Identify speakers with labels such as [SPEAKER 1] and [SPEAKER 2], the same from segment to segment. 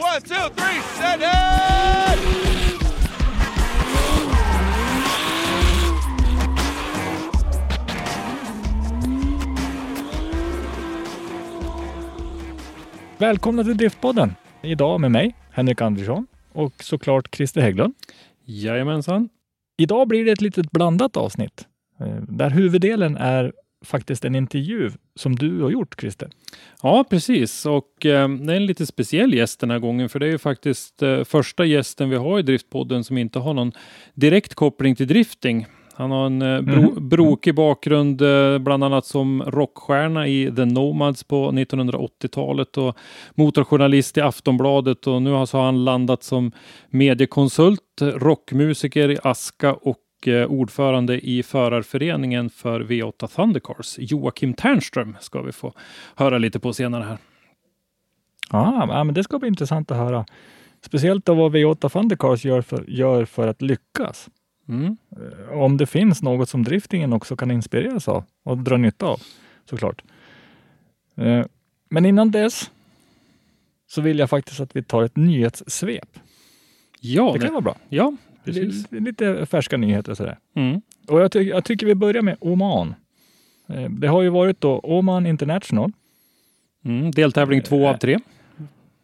[SPEAKER 1] One, two, three, set it!
[SPEAKER 2] Välkomna till Driftpodden! Idag med mig, Henrik Andersson och såklart Christer Hägglund.
[SPEAKER 3] Jajamensan.
[SPEAKER 2] Idag blir det ett litet blandat avsnitt eh, där huvuddelen är faktiskt en intervju som du har gjort, Christer.
[SPEAKER 3] Ja, precis. Och eh, det är en lite speciell gäst den här gången, för det är ju faktiskt eh, första gästen vi har i Driftpodden som inte har någon direkt koppling till drifting. Han har en eh, bro,
[SPEAKER 2] Mhm.
[SPEAKER 3] brokig bakgrund, eh, bland annat som rockstjärna i The Nomads på 1980-talet och motorjournalist i Aftonbladet och nu har så han landat som mediekonsult, rockmusiker i Aska och ordförande i förarföreningen för V8 Thundercars. Joakim Ternström ska vi få höra lite på senare här.
[SPEAKER 2] Ja, men det ska bli intressant att höra. Speciellt av vad V8 Thundercars gör för, gör för att lyckas.
[SPEAKER 3] Mm.
[SPEAKER 2] Eh, Om det finns något som driftingen också kan inspireras av och dra nytta av, såklart. Eh, Men innan dess så vill jag faktiskt att vi tar ett nyhetssvep.
[SPEAKER 3] Ja,
[SPEAKER 2] Det kan vara bra.
[SPEAKER 3] ja, precis.
[SPEAKER 2] Lite, färska nyheter sådär.
[SPEAKER 3] Mm.
[SPEAKER 2] Och jag, ty jag tycker vi börjar med Oman. Eh, Det har ju varit då Oman International.
[SPEAKER 3] Mm. Deltävling två av tre.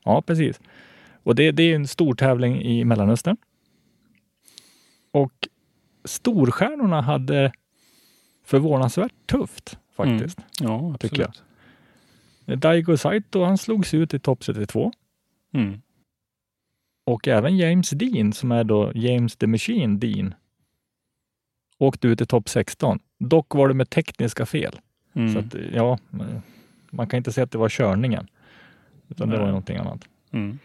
[SPEAKER 2] Ja, precis. Och det, det är en stor tävling i Mellanöstern. Och storstjärnorna hade förvånansvärt tufft faktiskt.
[SPEAKER 3] Ja,
[SPEAKER 2] Tycker jag.
[SPEAKER 3] absolut.
[SPEAKER 2] Daigo Saito, han slogs ut i topp 32.
[SPEAKER 3] Mm.
[SPEAKER 2] Och även James Dean, som är då James the Machine Dean, åkte ut i topp 16. Dock var det med tekniska fel.
[SPEAKER 3] Mm.
[SPEAKER 2] Så att, ja, man kan inte säga att det var körningen, utan det
[SPEAKER 3] Nej.
[SPEAKER 2] var någonting annat.
[SPEAKER 3] Mm.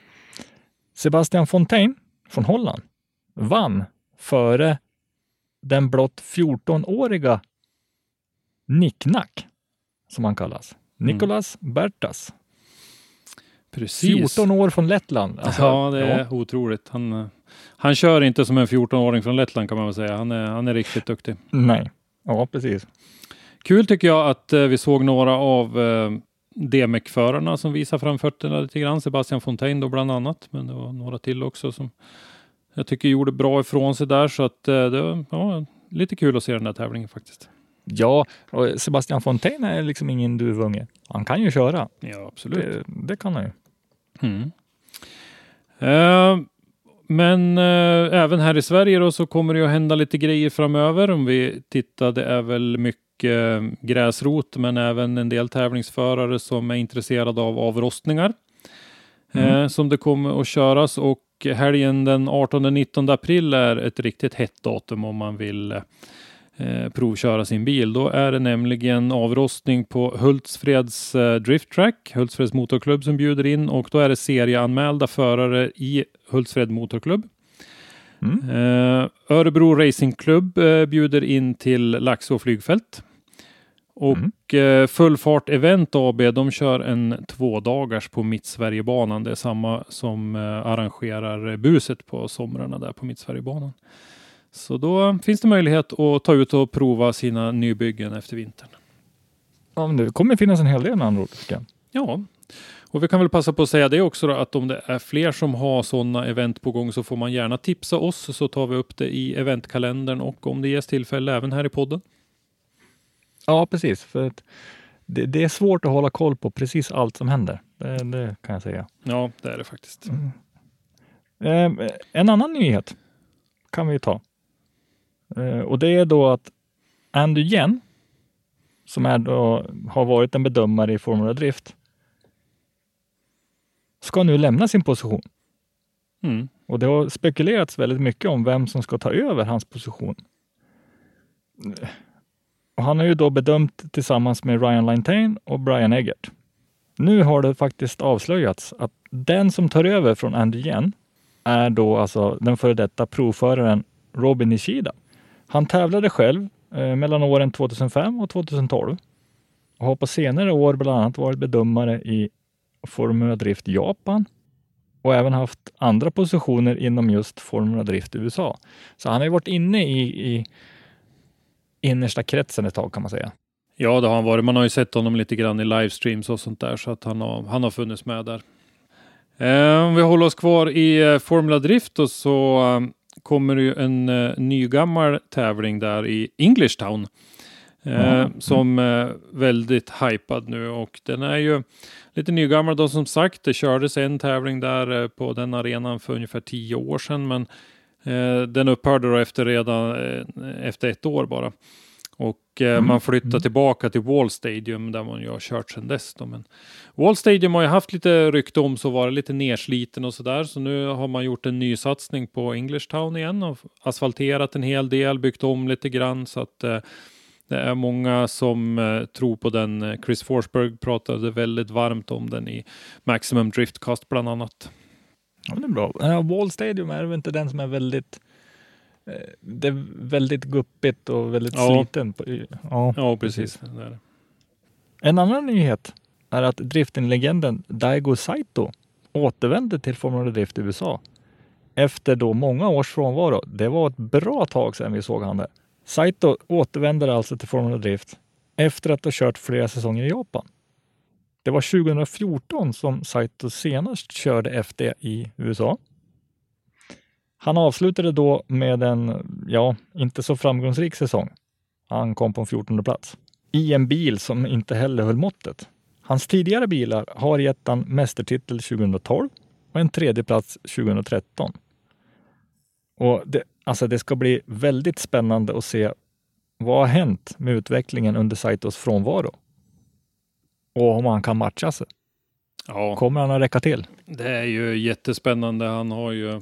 [SPEAKER 2] Sebastian Fontaine från Holland vann före den blott 14-åriga Nicknack, som han kallas.
[SPEAKER 3] Mm.
[SPEAKER 2] Nicolas Bertas.
[SPEAKER 3] Precis.
[SPEAKER 2] 14 år från Lettland. Alltså,
[SPEAKER 3] ja, det är
[SPEAKER 2] ja.
[SPEAKER 3] otroligt. Han, eh, han kör inte som en 14-åring från Lettland kan man väl säga. Han är, han är riktigt duktig.
[SPEAKER 2] Nej, ja precis.
[SPEAKER 3] Kul tycker jag att eh, vi såg några av eh, DMEC-förarna som visar framfötterna lite grann. Sebastian Fontaine då bland annat, men det var några till också som jag tycker gjorde bra ifrån sig där. Så att eh, det var ja, lite kul att se den där tävlingen faktiskt.
[SPEAKER 2] Ja, och Sebastian Fontaine är liksom ingen duvunge. Han kan ju köra.
[SPEAKER 3] Ja, absolut.
[SPEAKER 2] Det, det kan han ju.
[SPEAKER 3] Mm. Eh, men eh, även här i Sverige då så kommer det att hända lite grejer framöver. Om vi tittar, det är väl mycket eh, gräsrot, men även en del tävlingsförare som är intresserade av avrostningar. Eh, som det kommer att köras och helgen den 18-19 april är ett riktigt hett datum om man vill eh, provköra sin bil. Då är det nämligen avrostning på Hultsfreds eh, Drift Track, Hultsfreds Motorklubb som bjuder in och då är det serieanmälda förare i Hultsfred Motorklubb.
[SPEAKER 2] Mm.
[SPEAKER 3] Eh, Örebro Racing Club eh, bjuder in till Laxå flygfält. Och eh, Full Fart Event AB, de kör en tvådagars på Mittsverigebanan. Det är samma som arrangerar buset på somrarna där på Mittsverigebanan. Så då finns det möjlighet att ta ut och prova sina nybyggen efter vintern.
[SPEAKER 2] Ja, men det kommer finnas en hel del med andra ord.
[SPEAKER 3] Ja, och vi kan väl passa på att säga det också då, att om det är fler som har sådana event på gång så får man gärna tipsa oss så tar vi upp det i eventkalendern och om det ges tillfälle även här i podden.
[SPEAKER 2] Ja, precis. För det, det är svårt att hålla koll på precis allt som händer. Det, det kan jag säga.
[SPEAKER 3] Ja, det är det faktiskt.
[SPEAKER 2] Eh, en annan nyhet kan vi ta. Eh, och det är då att Andy Jen, som är då, har varit en bedömare i Formula Drift, ska nu lämna sin position.
[SPEAKER 3] Mm.
[SPEAKER 2] Och det har spekulerats väldigt mycket om vem som ska ta över hans position. Och han har ju då bedömt tillsammans med Ryan Lintain och Brian Eggert. Nu har det faktiskt avslöjats att den som tar över från Andy Yen är då alltså den före detta provföraren Robin Nishida. Han tävlade själv eh, mellan åren 2005 och 2012 och har på senare år bland annat varit bedömare i Formula Drift Japan och även haft andra positioner inom just Formula Drift USA. Så han har ju varit inne i, i innersta kretsen ett tag kan man säga.
[SPEAKER 3] Ja, det har han varit. Man har ju sett honom lite grann i livestreams och sånt där, så att han har, han har funnits med där. Eh, om vi håller oss kvar i eh, Formula Drift och så eh, kommer ju en uh, nygammal tävling där i Englishtown. Eh, mm. Som är eh, väldigt hypad nu och den är ju lite nygammal då som sagt. Det kördes en tävling där på den arenan för ungefär tio år sedan men den upphörde då efter redan efter ett år bara. Och eh, mm. man flyttar mm. tillbaka till Wall Stadium där man ju har kört sedan dess. Då. Men Wall Stadium har ju haft lite rykte om så var det lite nersliten och sådär. Så nu har man gjort en ny satsning på English Town igen och asfalterat en hel del, byggt om lite grann så att eh, det är många som eh, tror på den. Chris Forsberg pratade väldigt varmt om den i Maximum Driftcast bland annat.
[SPEAKER 2] Ja, det är bra. Wall Stadium är väl inte den som är väldigt det är väldigt guppigt och väldigt ja. sliten.
[SPEAKER 3] Ja, ja precis. Det
[SPEAKER 2] En annan nyhet är att driftinglegenden Daigo Saito återvände till Formula Drift i USA efter då många års frånvaro. Det var ett bra tag sedan vi såg han där. Saito återvänder alltså till Formula Drift efter att ha kört flera säsonger i Japan. Det var 2014 som Saito senast körde FD i USA han avslutade då med en, ja, inte så framgångsrik säsong. Han kom på en 14 plats i en bil som inte heller höll måttet. Hans tidigare bilar har gett han mästertitel 2012 och en tredje plats 2013. Och det, alltså det ska bli väldigt spännande att se vad har hänt med utvecklingen under Saitos frånvaro? Och om han kan matcha sig. Ja. Kommer han att räcka till?
[SPEAKER 3] Det är ju jättespännande. Han har ju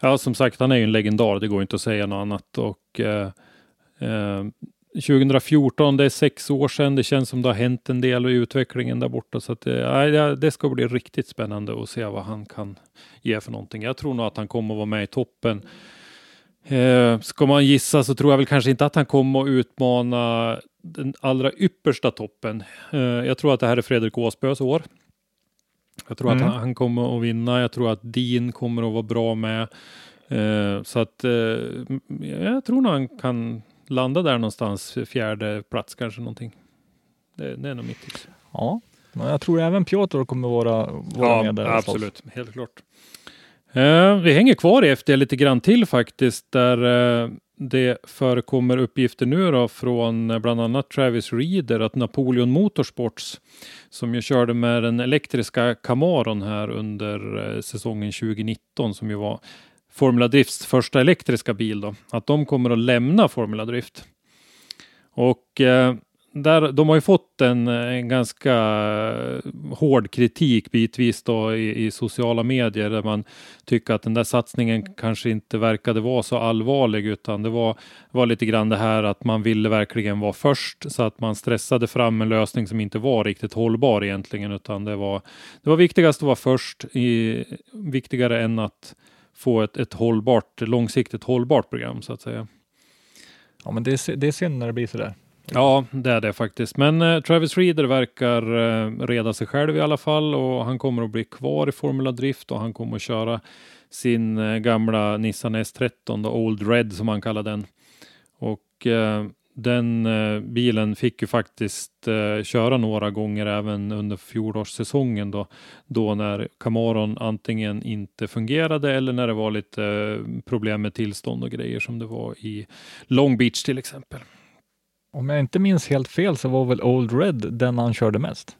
[SPEAKER 3] Ja, som sagt, han är ju en legendar. Det går inte att säga något annat. Och, eh, eh, 2014, det är sex år sedan. Det känns som det har hänt en del i utvecklingen där borta. Så att, eh, det ska bli riktigt spännande att se vad han kan ge för någonting. Jag tror nog att han kommer att vara med i toppen. Eh, ska man gissa så tror jag väl kanske inte att han kommer att utmana den allra yppersta toppen. Eh, jag tror att det här är Fredrik Åsbös år. Jag tror mm. att han, han, kommer att vinna. Jag tror att Dean kommer att vara bra med. Eh, så att eh, jag tror nog han kan landa där någonstans, fjärde plats kanske någonting. Det, det är nog mitt tips.
[SPEAKER 2] Ja, men jag tror även Piotr kommer vara, vara
[SPEAKER 3] ja,
[SPEAKER 2] med där.
[SPEAKER 3] Absolut, helt klart. Eh, vi hänger kvar i FD lite grann till faktiskt, där det förekommer uppgifter nu då från eh, bland annat Travis Reeder att Napoleon Motorsports som ju körde med den elektriska Camaron här under eh, säsongen 2019 som ju var Formula Drifts första elektriska bil då, att de kommer att lämna Formula Drift. Och eh, där, de har ju fått en, en ganska eh, hård kritik bitvis då i, i, sociala medier där man tycker att den där satsningen kanske inte verkade vara så allvarlig utan det var, var lite grann det här att man ville verkligen vara först så att man stressade fram en lösning som inte var riktigt hållbar egentligen utan det var, det var viktigast att vara först, i, viktigare än att få ett, ett hållbart, långsiktigt hållbart program så att säga.
[SPEAKER 2] Ja, men det är, det är synd när det blir så där.
[SPEAKER 3] Ja, det är det faktiskt. Men eh, Travis Reeder verkar eh, reda sig själv i alla fall och han kommer att bli kvar i Formula Drift och han kommer att köra sin eh, gamla Nissan S13, då, Old Red som han kallar den. Och eh, den eh, bilen fick ju faktiskt eh, köra några gånger även under fjolårssäsongen då, då när Camaron antingen inte fungerade eller när det var lite eh, problem med tillstånd och grejer som det var i Long Beach till exempel.
[SPEAKER 2] Om jag inte minns helt fel så var väl Old Red den han körde mest?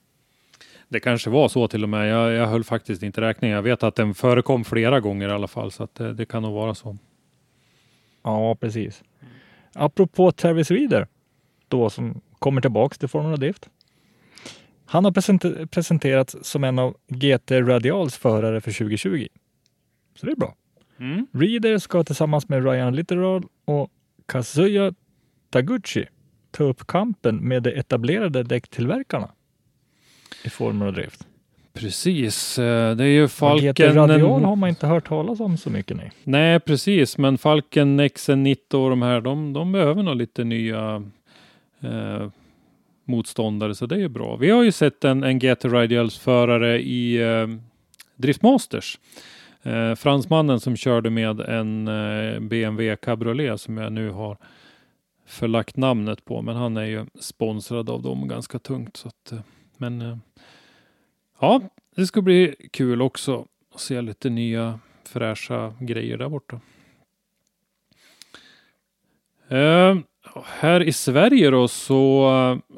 [SPEAKER 3] Det kanske var så till och med. Jag, jag höll faktiskt inte räkning. Jag vet att den förekom flera gånger i alla fall, så att det, det kan nog vara så.
[SPEAKER 2] Ja, precis. Apropå Travis Reader, då som kommer tillbaks till Formula Drift. Han har presenter- presenterats som en av GT Radials förare för 2020. Så det är bra.
[SPEAKER 3] Mm.
[SPEAKER 2] Reader ska tillsammans med Ryan Littoral och Kazuya Taguchi ta upp kampen med de etablerade däcktillverkarna i Formula Drift.
[SPEAKER 3] Precis, eh, det är ju Falken.
[SPEAKER 2] GT Radial har man inte hört talas om så mycket nej.
[SPEAKER 3] Nej, precis, men Falken, XN90 och de här, de, de behöver nog lite nya eh, motståndare, så det är ju bra. Vi har ju sett en, en GT Radials förare i eh, Driftmasters. Eh, fransmannen som körde med en eh, BMW Cabriolet som jag nu har förlagt namnet på, men han är ju sponsrad av dem ganska tungt. Så att, eh, men eh, ja, det ska bli kul också att se lite nya fräscha grejer där borta. Eh, här i Sverige då så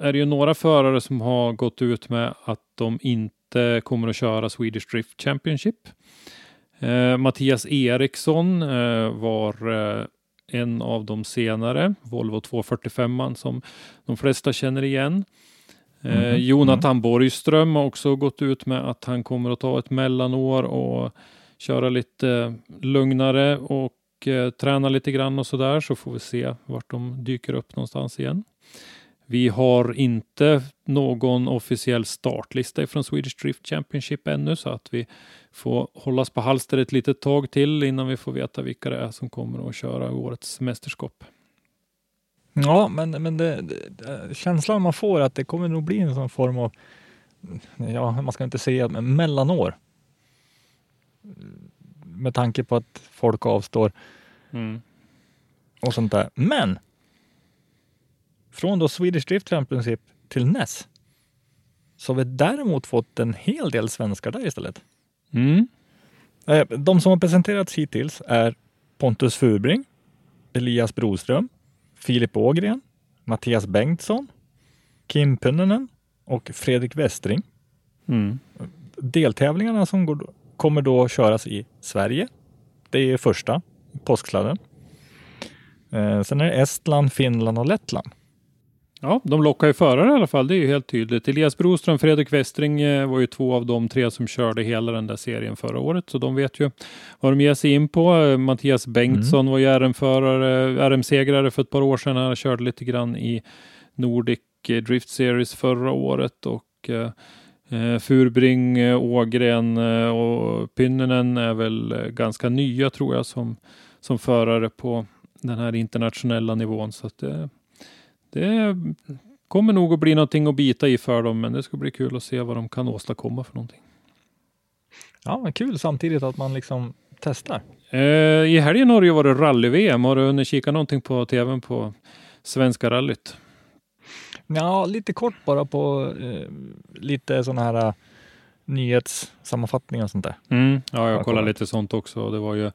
[SPEAKER 3] är det ju några förare som har gått ut med att de inte kommer att köra Swedish Drift Championship. Mattias Eriksson var en av de senare, Volvo 245 som de flesta känner igen. Eh,
[SPEAKER 2] Mhm.
[SPEAKER 3] Jonathan Borgström har också gått ut med att han kommer att ta ett mellanår och köra lite lugnare och eh, träna lite grann och sådär så får vi se vart de dyker upp någonstans igen. Vi har inte någon officiell startlista från Swedish Drift Championship ännu så att vi får hållas på halster ett litet tag till innan vi får veta vilka det är som kommer att köra årets mästerskap.
[SPEAKER 2] Ja, men, men det, det, känslan man får är att det kommer nog bli en sån form av, ja, man ska inte säga men mellanår. Med tanke på att folk avstår
[SPEAKER 3] Mm.
[SPEAKER 2] och sånt där. Men från då Swedish Drift Championship till NES så har vi däremot fått en hel del svenskar där istället.
[SPEAKER 3] Mm.
[SPEAKER 2] Eh, De som har presenterats hittills är Pontus Furbring, Elias Broström, Filip Ågren, Mattias Bengtsson, Kim Pynnönen och Fredrik Westring.
[SPEAKER 3] Mm.
[SPEAKER 2] Deltävlingarna som går, kommer då köras i Sverige. Det är första, påsksladden. Eh, sen är det Estland, Finland och Lettland.
[SPEAKER 3] Ja, de lockar ju förare i alla fall. Det är ju helt tydligt. Elias Broström, Fredrik Westring eh, var ju två av de tre som körde hela den där serien förra året, så de vet ju vad de ger sig in på. Eh, Mattias Bengtsson var ju RM-förare, RM-segrare för ett par år sedan. Han körde lite grann i Nordic eh, Drift Series förra året och eh, Furbring, Ågren och Pynnönen är väl ganska nya tror jag som, som förare på den här internationella nivån. Så att det, det kommer nog att bli någonting att bita i för dem, men det ska bli kul att se vad de kan åstadkomma för någonting.
[SPEAKER 2] Ja, men kul samtidigt att man liksom testar.
[SPEAKER 3] Eh, I helgen har det ju varit rally-VM. Har du hunnit kika någonting på tvn på Svenska rallyt?
[SPEAKER 2] Ja, lite kort bara på eh, lite sådana här eh, nyhetssammanfattningar och sånt där.
[SPEAKER 3] Mm. Ja, jag
[SPEAKER 2] Jag
[SPEAKER 3] kollade
[SPEAKER 2] kollar.
[SPEAKER 3] lite sånt också. Det var ju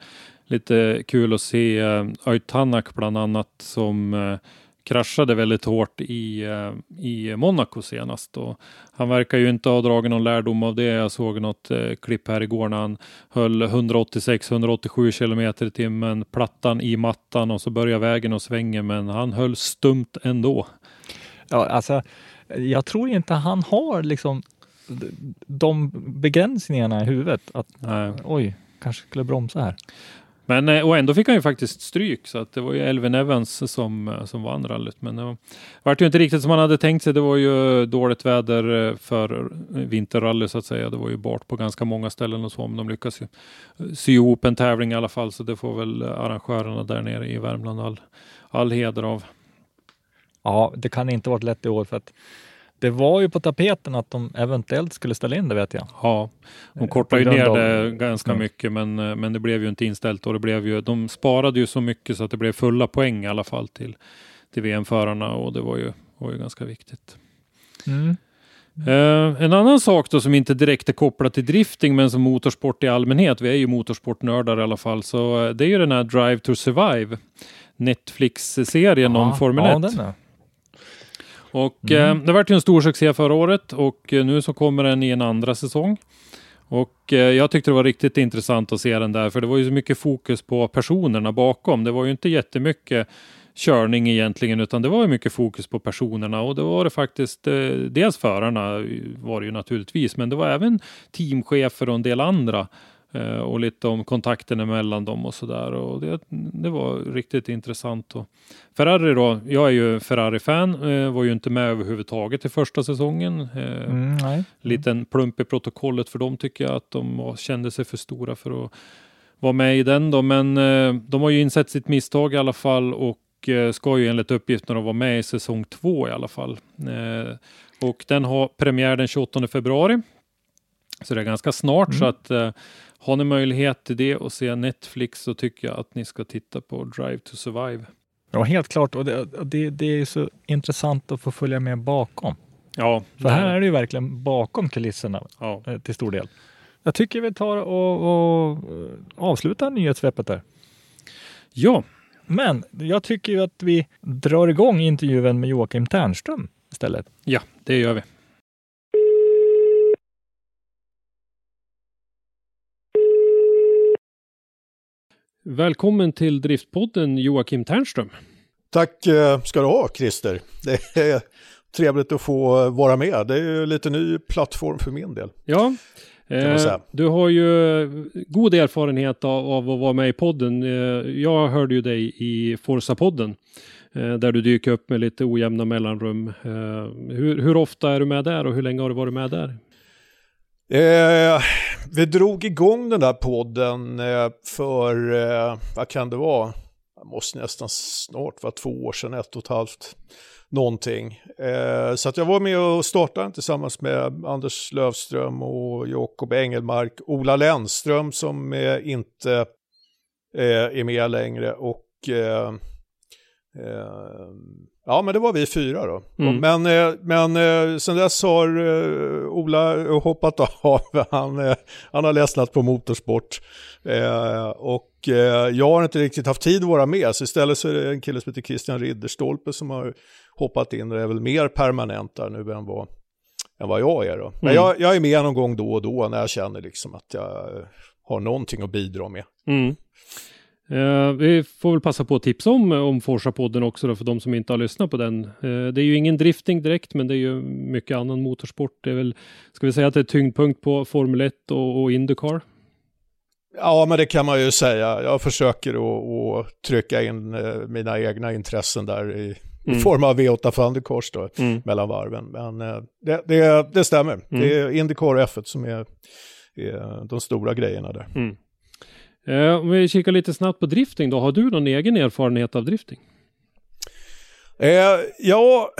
[SPEAKER 3] lite kul att se uh, bland annat som eh, kraschade väldigt hårt i, eh, i Monaco senast. Och han verkar ju inte ha dragit någon lärdom av det. Jag såg något eh, klipp här igår när han höll 186-187 kilometer i timmen, plattan i mattan och så börjar vägen och svänger, men han höll stumt ändå.
[SPEAKER 2] Ja, alltså, jag tror inte han har liksom de begränsningarna i huvudet. Att
[SPEAKER 3] Nej.
[SPEAKER 2] oj, kanske skulle bromsa här.
[SPEAKER 3] Men eh, och ändå fick han ju faktiskt stryk så att det var ju Elvin Evans som, eh, som vann rallyt. Men det vart ju inte riktigt som man hade tänkt sig. Det var ju dåligt väder eh, för vinterrally så att säga. Det var ju bart på ganska många ställen och så, men de lyckas ju sy ihop en tävling i alla fall. Så det får väl arrangörerna där nere i Värmland all, all heder av.
[SPEAKER 2] Ja, det kan inte varit lätt i år för att det var ju på tapeten att de eventuellt skulle ställa in det vet jag.
[SPEAKER 3] Ja, de
[SPEAKER 2] Eh,
[SPEAKER 3] kortade ju ner
[SPEAKER 2] av-
[SPEAKER 3] det ganska
[SPEAKER 2] Mm.
[SPEAKER 3] mycket, men, eh, men det blev ju inte inställt och det blev ju, de sparade ju så mycket så att det blev fulla poäng i alla fall till, till VM-förarna och det var ju, var ju ganska viktigt.
[SPEAKER 2] Mm.
[SPEAKER 3] Eh, en annan sak då som inte direkt är kopplad till drifting men som motorsport i allmänhet, vi är ju motorsportnördar i alla fall, så det är ju den här Drive to Survive, Netflix-serien om Formel 1.
[SPEAKER 2] Ja,
[SPEAKER 3] Och eh, det vart ju en stor succé förra året och eh, nu så kommer den i en andra säsong. Och eh, jag tyckte det var riktigt intressant att se den där, för det var ju så mycket fokus på personerna bakom. Det var ju inte jättemycket körning egentligen, utan det var ju mycket fokus på personerna och då var det faktiskt eh, dels förarna var det ju naturligtvis, men det var även teamchefer och en del andra och lite om kontakterna mellan dem och sådär. Och det, det var riktigt intressant. Och Ferrari då, jag är ju Ferrari-fan, eh, var ju inte med överhuvudtaget i första säsongen. Eh,
[SPEAKER 2] Mm, nej.
[SPEAKER 3] liten plump i protokollet för dem tycker jag att de kände sig för stora för att vara med i den då. Men eh, de har ju insett sitt misstag i alla fall och eh, ska ju enligt uppgifterna vara med i säsong två i alla fall. Eh, och den har premiär den 28 februari. Så det är ganska snart så att eh, har ni möjlighet till det och se Netflix så tycker jag att ni ska titta på Drive to Survive.
[SPEAKER 2] Ja, helt klart. Och det, det, det är så intressant att få följa med bakom.
[SPEAKER 3] Ja,
[SPEAKER 2] För här är det ju verkligen bakom kulisserna
[SPEAKER 3] ja.
[SPEAKER 2] eh, till stor del. Jag tycker vi tar och, och eh, avslutar nyhetssvepet där.
[SPEAKER 3] ja,
[SPEAKER 2] Men jag tycker ju att vi drar igång intervjun med Joakim Ternström istället.
[SPEAKER 3] ja, det gör vi. Välkommen till Driftpodden Joakim Ternström.
[SPEAKER 4] Tack eh, ska du ha Christer. Det är trevligt att få eh, vara med. Det är lite ny plattform för min del.
[SPEAKER 3] Ja, eh, du har ju god erfarenhet av, av att vara med i podden. Jag hörde ju dig i Forza-podden eh, där du dyker upp med lite ojämna mellanrum. Eh, hur, hur ofta är du med där och hur länge har du varit med där?
[SPEAKER 4] Eh, vi drog igång den där podden eh, för, eh, vad kan det vara? Det måste nästan snart vara två år sedan, ett och ett halvt någonting. Eh, så att jag var med och startade den tillsammans med Anders Lövström och Jakob Engelmark, Ola Lennström som eh, inte eh, är med längre och eh, ja men det var vi fyra då.
[SPEAKER 3] Mm.
[SPEAKER 4] Men, eh, men eh, sen dess har eh, Ola hoppat av, han, eh, han har ledsnat på motorsport. Eh, och eh, jag har inte riktigt haft tid att vara med, så istället så är det en kille som heter Christian Ridderstolpe som har hoppat in och är väl mer permanent där nu än vad, än vad jag är då. Men
[SPEAKER 3] Mm.
[SPEAKER 4] jag, jag är med någon gång då och då när jag känner liksom att jag eh, har någonting att bidra med.
[SPEAKER 3] Mm. Eh, vi får väl passa på att tipsa om, om Forza-podden också då, för de som inte har lyssnat på den. Eh, det är ju ingen drifting direkt, men det är ju mycket annan motorsport. Det är väl, ska vi säga att det är tyngdpunkt på Formel 1 och, och Indycar?
[SPEAKER 4] Ja, men det kan man ju säga. Jag försöker att, att trycka in eh, mina egna intressen där i,
[SPEAKER 3] Mm.
[SPEAKER 4] i form av V8 Thundercars då,
[SPEAKER 3] Mm.
[SPEAKER 4] mellan varven. Men eh, det, det, det stämmer. Det är Indycar och F1 som är, är de stora grejerna där.
[SPEAKER 3] Eh, om vi kikar lite snabbt på drifting då. Har du någon egen erfarenhet av drifting?
[SPEAKER 4] Eh, ja,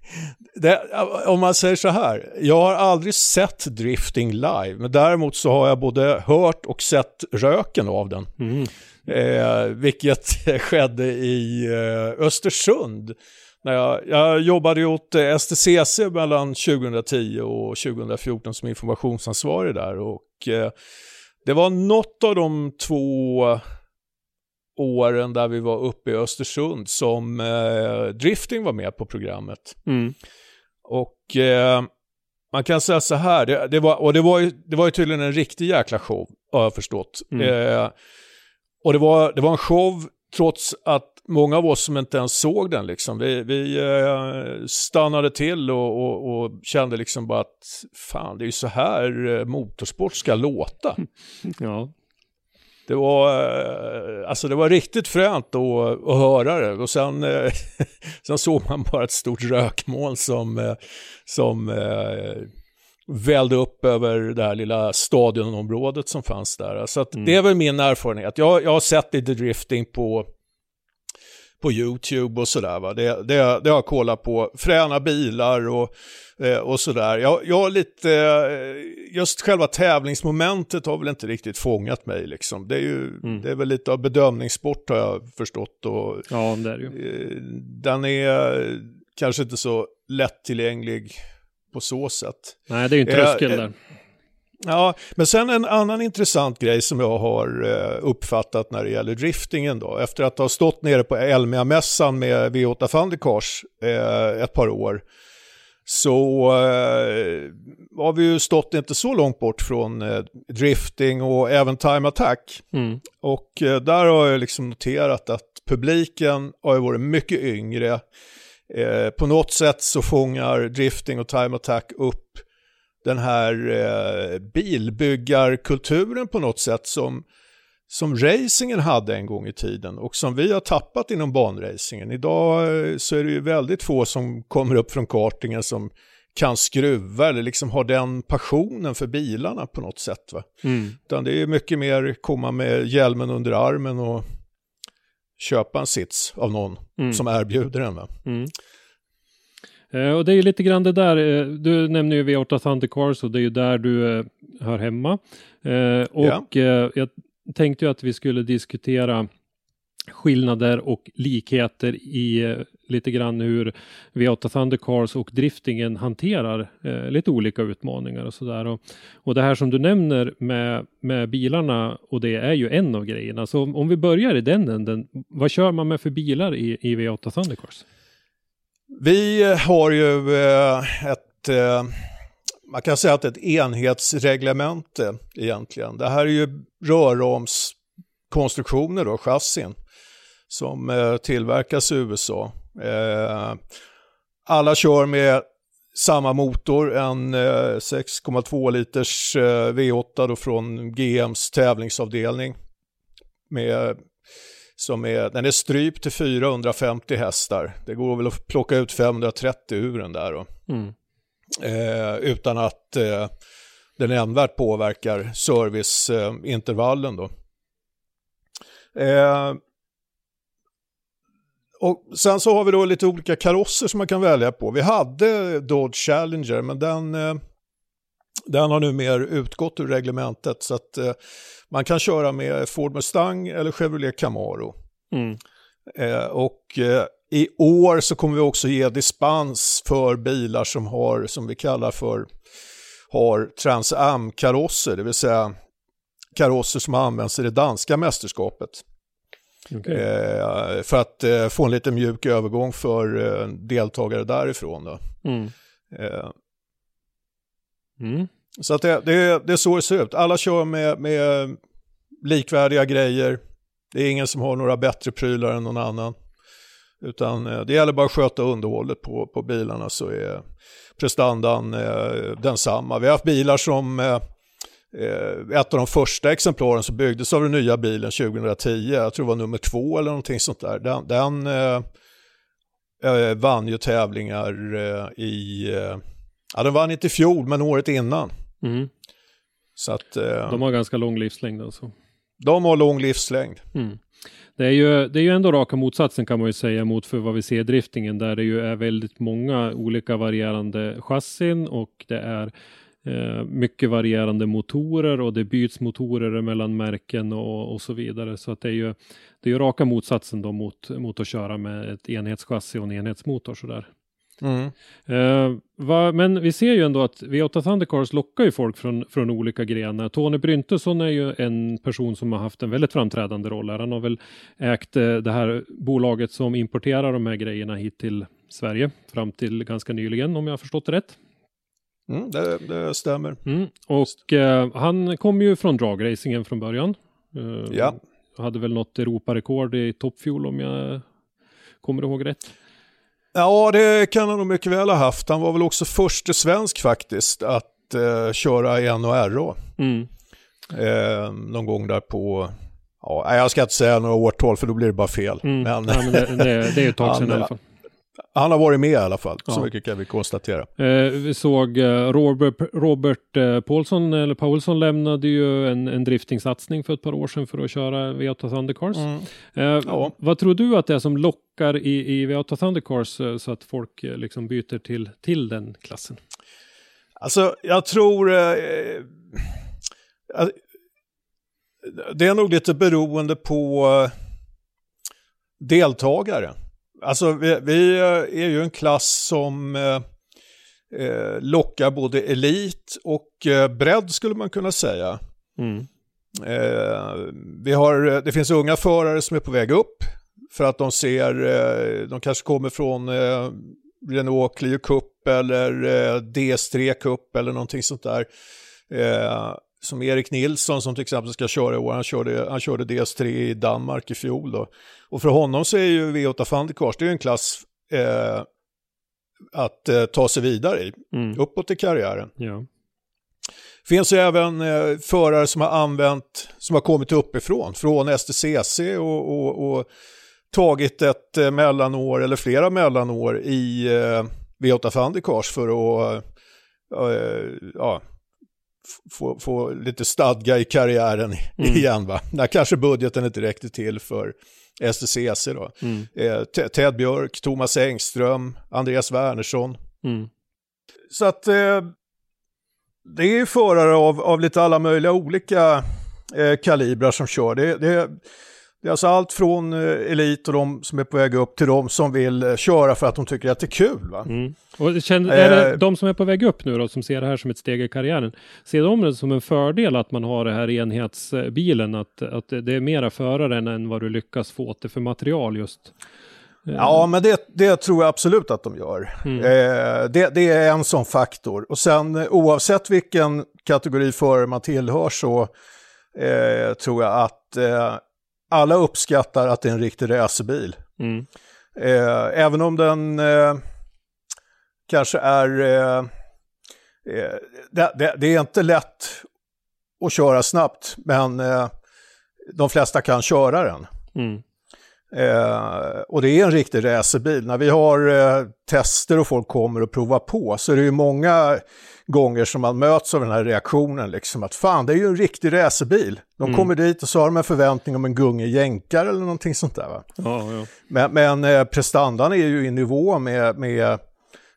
[SPEAKER 4] det, om man säger så här. Jag har aldrig sett drifting live, men däremot så har jag både hört och sett röken av den.
[SPEAKER 3] Mm.
[SPEAKER 4] Eh, vilket skedde i eh, Östersund. När jag, jag jobbade åt eh, STCC mellan 2010 och 2014 som informationsansvarig där. Och eh, det var något av de två åren där vi var uppe i Östersund som eh, drifting var med på programmet.
[SPEAKER 3] Mm.
[SPEAKER 4] Och eh, man kan säga så här, det, det, var, och det var, ju, det var ju tydligen en riktig jäkla show, har jag förstått.
[SPEAKER 3] Mm.
[SPEAKER 4] Eh, och det var, det var en show trots att många av oss som inte ens såg den, liksom, vi, vi eh, stannade till och, och, och kände liksom bara att fan, det är ju så här eh, motorsport ska låta.
[SPEAKER 3] Ja.
[SPEAKER 4] Det var, eh, alltså det var riktigt fränt att, att höra det och sen, eh, sen såg man bara ett stort rökmoln som, som välde upp över det här lilla stadionområdet som fanns där. Så att det är väl min erfarenhet. Jag, jag har sett lite drifting på, på YouTube och sådär. Det, det, det har jag kollat på. Fräna bilar och, eh, och sådär. Jag, jag har lite, eh, just själva tävlingsmomentet har väl inte riktigt fångat mig liksom. Det är ju, det är väl lite av bedömningssport har jag förstått och
[SPEAKER 3] ja, det är det ju.
[SPEAKER 4] eh, den är kanske inte så lättillgänglig på så sätt.
[SPEAKER 3] Nej, det är ju en
[SPEAKER 4] Eh,
[SPEAKER 3] tröskel
[SPEAKER 4] eh,
[SPEAKER 3] där.
[SPEAKER 4] Ja, men sen en annan intressant grej som jag har eh, uppfattat när det gäller driftingen då. Efter att ha stått nere på Elmia-mässan med V8 Thundercars eh, ett par år så eh, har vi ju stått inte så långt bort från eh, drifting och även time attack.
[SPEAKER 3] Mm.
[SPEAKER 4] Och eh, där har jag liksom noterat att publiken har ju varit mycket yngre. Eh, på något sätt så fångar drifting och time attack upp den här eh, bilbyggarkulturen på något sätt som, som racingen hade en gång i tiden och som vi har tappat inom banracingen. Idag eh, så är det ju väldigt få som kommer upp från kartingen som kan skruva eller liksom har den passionen för bilarna på något sätt. Va?
[SPEAKER 3] Mm.
[SPEAKER 4] Utan det är mycket mer komma med hjälmen under armen och köpa en sits av någon
[SPEAKER 3] Mm.
[SPEAKER 4] som erbjuder den. Va?
[SPEAKER 3] Mm. Eh, och det är ju lite grann det där, eh, du nämner ju V8 Thundercars och det är ju där du eh, hör hemma. Eh, och eh, jag tänkte ju att vi skulle diskutera skillnader och likheter i eh, lite grann hur V8 Thundercars och driftingen hanterar eh, lite olika utmaningar och sådär. Och, och det här som du nämner med, med bilarna och det är ju en av grejerna. Så om, om vi börjar i den änden, vad kör man med för bilar i, i V8 Thundercars?
[SPEAKER 4] Vi har ju eh, ett, eh, man kan säga att ett enhetsreglemente egentligen. Det här är ju rörramskonstruktioner då, chassin, som eh, tillverkas i USA. Eh, alla kör med samma motor, en eh, 6,2 liters eh, V8 då från GMs tävlingsavdelning. Med, som är, den är strypt till 450 hästar. Det går väl att plocka ut 530 ur den där då.
[SPEAKER 3] Mm.
[SPEAKER 4] Eh, utan att eh, det nämnvärt påverkar serviceintervallen då. Eh, och sen så har vi då lite olika karosser som man kan välja på. Vi hade Dodge Challenger men den, eh, den har nu mer utgått ur reglementet så att eh, man kan köra med Ford Mustang eller Chevrolet Camaro.
[SPEAKER 3] Mm.
[SPEAKER 4] Eh, och i år så kommer vi också ge dispens för bilar som har, som vi kallar för, har Trans Am-karosser, det vill säga karosser som används i det danska mästerskapet.
[SPEAKER 3] Okej.
[SPEAKER 4] Eh, för att eh, få en lite mjuk övergång för eh, deltagare därifrån. Då.
[SPEAKER 3] Mm.
[SPEAKER 4] Eh,
[SPEAKER 3] Mm.
[SPEAKER 4] så att det, det, det är så det ser ut. Alla kör med, med likvärdiga grejer. Det är ingen som har några bättre prylar än någon annan. Utan eh, det gäller bara att sköta underhållet på, på bilarna så är prestandan eh, densamma. Vi har haft bilar som eh, ett av de första exemplaren som byggdes av den nya bilen 2010, jag tror det var nummer två eller någonting sånt där. Den, den eh, eh, vann ju tävlingar eh, i, eh, ja den vann inte i fjol men året innan.
[SPEAKER 3] Mm.
[SPEAKER 4] Så att eh,
[SPEAKER 3] De har ganska lång livslängd alltså.
[SPEAKER 4] de har lång livslängd.
[SPEAKER 3] Mm. Det är, ju, det är ju ändå raka motsatsen kan man ju säga mot för vad vi ser i driftingen där det ju är väldigt många olika varierande chassin och det är eh, mycket varierande motorer och det byts motorer mellan märken och, och så vidare. Så att det är ju, det är ju raka motsatsen då mot, mot att köra med ett enhetschassi och en enhetsmotor sådär.
[SPEAKER 4] Mm.
[SPEAKER 3] Eh, va, men vi ser ju ändå att V8 Thundercars lockar ju folk från, från olika grenar. Tony Bryntesson är ju en person som har haft en väldigt framträdande roll här. Han har väl ägt eh, det här bolaget som importerar de här grejerna hit till Sverige fram till ganska nyligen om jag har förstått det rätt.
[SPEAKER 4] Mm, det, det stämmer.
[SPEAKER 3] Mm. Och eh, han kom ju från dragracingen från början. Eh,
[SPEAKER 4] Ja.
[SPEAKER 3] Hade väl något Europarekord i toppfuel om jag kommer ihåg rätt.
[SPEAKER 4] Ja, det kan han nog mycket väl ha haft. Han var väl också förste svensk faktiskt att eh, köra NHRA.
[SPEAKER 3] Mm.
[SPEAKER 4] Eh, någon gång där på, ja, jag ska inte säga några årtal för då blir det bara fel.
[SPEAKER 3] Mm.
[SPEAKER 4] Men,
[SPEAKER 3] ja, men det, det, det är ju ett tag sedan i alla fall.
[SPEAKER 4] Han har varit med i alla fall, så
[SPEAKER 3] Ja.
[SPEAKER 4] mycket kan vi konstatera.
[SPEAKER 3] Eh, vi såg eh, Robert, Robert eh, Paulsson, eller Paulsson lämnade ju en, en driftingsatsning för ett par år sedan för att köra V8 Thundercars. Eh,
[SPEAKER 4] Ja.
[SPEAKER 3] Vad tror du att det är som lockar i, i V8 Thundercars eh, så att folk eh, liksom byter till, till den klassen?
[SPEAKER 4] Alltså, jag tror... Det är nog lite beroende på deltagare. Alltså, vi, vi eh, är ju en klass som eh, eh, lockar både elit och eh, bredd skulle man kunna säga.
[SPEAKER 3] Mm.
[SPEAKER 4] Eh, vi har, det finns unga förare som är på väg upp för att de ser, eh, de kanske kommer från eh, Renault Clio Cup eller eh, DS3 Cup eller någonting sånt där. Som Erik Nilsson som till exempel ska köra i år, han körde, han körde DS3 i Danmark i fjol då. Och för honom så är ju V8 Fandikars, det är ju en klass eh, att eh, ta sig vidare i,
[SPEAKER 3] Mm.
[SPEAKER 4] uppåt i karriären.
[SPEAKER 3] Ja.
[SPEAKER 4] Finns ju även eh, förare som har använt, som har kommit uppifrån, från STCC och, och, och tagit ett eh, mellanår eller flera mellanår i eh, V8 Fandikars för att eh, ja, få, få lite stadga i karriären
[SPEAKER 3] Mm.
[SPEAKER 4] igen. Va? När kanske budgeten inte räckte till för STCC då.
[SPEAKER 3] Mm.
[SPEAKER 4] Eh, Te- Ted Björk, Thomas Engström, Andreas Wernersson.
[SPEAKER 3] Mm.
[SPEAKER 4] Så att eh, det är ju förare av, av lite alla möjliga olika eh, kalibrar som kör. Det, det, det är alltså allt från eh, elit och de som är på väg upp till de som vill eh, köra för att de tycker att det är kul. Va?
[SPEAKER 3] Mm. Och känner, är det
[SPEAKER 4] Eh.
[SPEAKER 3] de som är på väg upp nu då, som ser det här som ett steg i karriären, ser de det som en fördel att man har det här enhetsbilen, att, att det är mera förare än vad du lyckas få till för material just?
[SPEAKER 4] Ja, men det, det tror jag absolut att de gör.
[SPEAKER 3] Mm.
[SPEAKER 4] Eh, det, det är en sån faktor. Och sen oavsett vilken kategori förare man tillhör så eh, tror jag att eh, alla uppskattar att det är en riktig racerbil.
[SPEAKER 3] Mm.
[SPEAKER 4] Eh, även om den eh, kanske är... Eh, eh, det, det, det är inte lätt att köra snabbt, men eh, de flesta kan köra den.
[SPEAKER 3] Mm.
[SPEAKER 4] Eh, och det är en riktig racerbil. När vi har eh, tester och folk kommer och provar på så är det ju många gånger som man möts av den här reaktionen. Liksom, att fan, det är ju en riktig racerbil. De kommer dit och så har de en förväntning om en gungig jänkare eller någonting sånt där. Va?
[SPEAKER 3] Ja, ja.
[SPEAKER 4] Men, men eh, prestandan är ju i nivå med, med,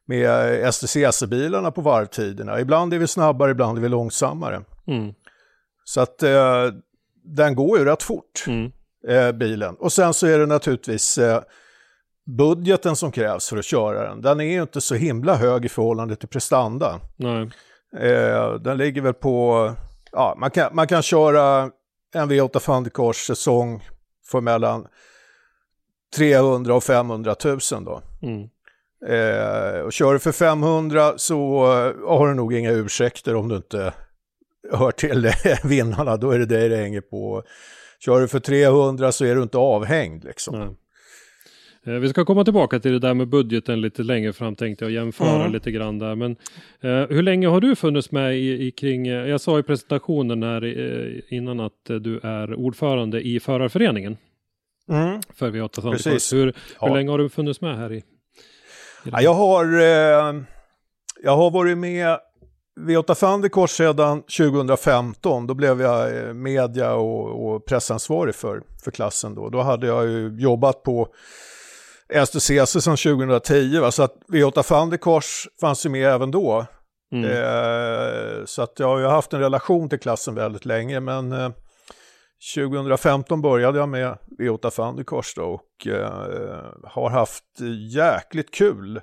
[SPEAKER 4] med STCC-bilarna på varvtiderna. Ibland är vi snabbare, ibland är vi långsammare.
[SPEAKER 3] Mm.
[SPEAKER 4] Så att eh, den går ju rätt fort,
[SPEAKER 3] Mm.
[SPEAKER 4] Eh, bilen. Och sen så är det naturligtvis eh, budgeten som krävs för att köra den. Den är ju inte så himla hög i förhållande till prestanda.
[SPEAKER 3] Nej.
[SPEAKER 4] Eh, den ligger väl på, ja, man kan, man kan köra en V8 Fandikars säsong för mellan 300 och 500 000 då.
[SPEAKER 3] Mm.
[SPEAKER 4] Eh, och kör du för 500 så eh, har du nog inga ursäkter om du inte hör till vinnarna, då är det dig det hänger på. Kör du för 300 så är du inte avhängd liksom.
[SPEAKER 3] Nej. Eh, Vi ska komma tillbaka till det där med budgeten lite längre fram tänkte jag jämföra
[SPEAKER 4] Mm.
[SPEAKER 3] lite grann där. Men eh, hur länge har du funnits med i, i kring, eh, jag sa i presentationen här eh, innan att du är ordförande i förarföreningen
[SPEAKER 4] Mm.
[SPEAKER 3] för V8
[SPEAKER 4] Precis.
[SPEAKER 3] Sandefors. Hur,
[SPEAKER 4] Ja.
[SPEAKER 3] hur länge har du funnits med här i? i
[SPEAKER 4] Ja, jag, har, jag har varit med V8 Fandikors sedan 2015. Då blev jag eh, media och, och pressansvarig för, för klassen. Då. då hade jag ju jobbat på STCC sedan 2010. Va? Så att V8 Fandikors fanns ju med även då.
[SPEAKER 3] Mm.
[SPEAKER 4] Eh, så att jag har ju haft en relation till klassen väldigt länge. Men eh, 2015 började jag med V8 Fandikors då och eh, har haft jäkligt kul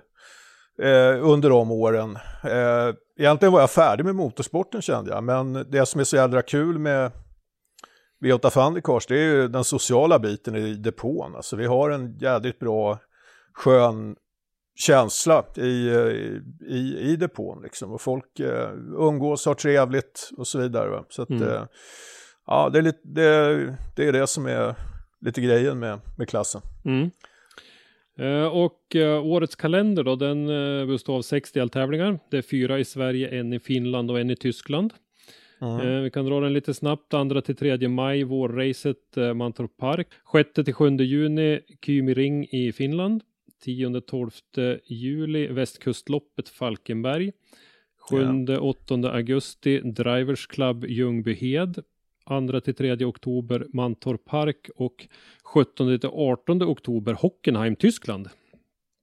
[SPEAKER 4] eh, under de åren. Eh, egentligen var jag färdig med motorsporten kände jag, men det som är så jädra kul med V8 Fandikars det är ju den sociala biten i depån. Alltså vi har en jädrigt bra, skön känsla i, i, i, i depån liksom. Och folk eh, umgås, har trevligt och så vidare. Va? Så att,
[SPEAKER 3] Mm.
[SPEAKER 4] eh, ja, det är, lite, det, det är det som är lite grejen med, med klassen.
[SPEAKER 3] Mm. Eh, och eh, årets kalender då, den eh, består av sex deltävlingar. Det är fyra i Sverige, en i Finland och en i Tyskland.
[SPEAKER 4] Mm.
[SPEAKER 3] Vi kan dra den lite snabbt. Andra till 3 maj, vårracet Mantorp Park. 6 till 7 juni, Kymi Ring i Finland. 10-12 juli, Västkustloppet Falkenberg. 7-8 augusti, Drivers Club Ljungbyhed. 2 till 3 oktober, Mantorp Park. Och 17 till 18 oktober, Hockenheim, Tyskland.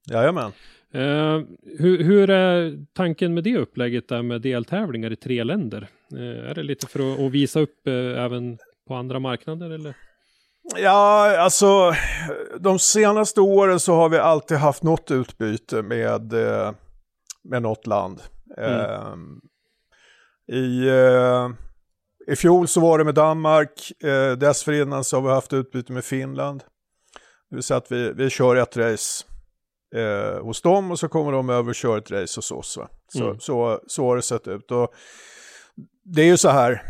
[SPEAKER 4] Jajamän.
[SPEAKER 3] Eh, hur, hur är tanken med det upplägget där med deltävlingar i tre länder? Eh, är det lite för att, att visa upp eh, även på andra marknader eller?
[SPEAKER 4] Ja, alltså de senaste åren så har vi alltid haft något utbyte med, med något land. Eh, I, eh, I fjol så var det med Danmark, eh, dessförinnan så har vi haft utbyte med Finland. Det vill säga att vi, vi kör ett race eh, hos dem och så kommer de över och kör ett race hos oss. Va? Så,
[SPEAKER 3] Mm.
[SPEAKER 4] så, så har det sett ut. Och det är ju så här,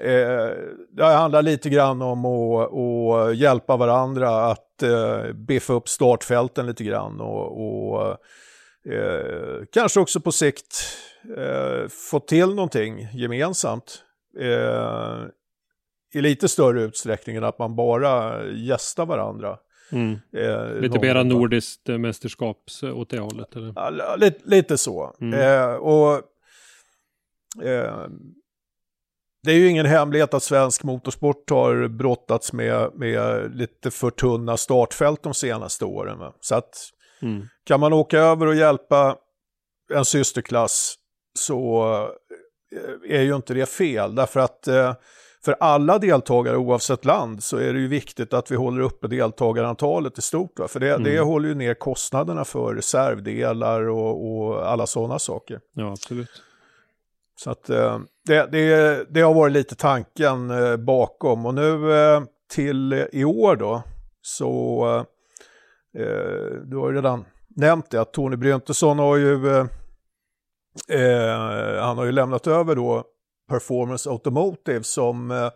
[SPEAKER 4] eh, det handlar lite grann om att, att hjälpa varandra att eh, biffa upp startfälten lite grann och, och eh, kanske också på sikt eh, få till någonting gemensamt. Eh, I lite större utsträckning än att man bara gästar varandra.
[SPEAKER 3] Mm.
[SPEAKER 4] Eh,
[SPEAKER 3] Lite mera nordiskt eh, mästerskaps eh, åt det hållet. Eller?
[SPEAKER 4] Ja, li- lite, lite så.
[SPEAKER 3] Mm.
[SPEAKER 4] Eh, och eh, Det är ju ingen hemlighet att svensk motorsport har brottats med, med lite för tunna startfält de senaste åren. Va? Så att
[SPEAKER 3] Mm.
[SPEAKER 4] kan man åka över och hjälpa en systerklass så är ju inte det fel. Därför att eh, för alla deltagare oavsett land så är det ju viktigt att vi håller uppe deltagarantalet i stort. Va? För det, det
[SPEAKER 3] Mm.
[SPEAKER 4] håller ju ner kostnaderna för reservdelar och, och alla sådana saker.
[SPEAKER 3] Ja, absolut.
[SPEAKER 4] Så att eh, det, det, det har varit lite tanken eh, bakom. Och nu eh, till eh, i år då så eh, du har ju redan nämnt det att Tony Bryntesson har ju eh, han har ju lämnat över då Performance Automotive som eh,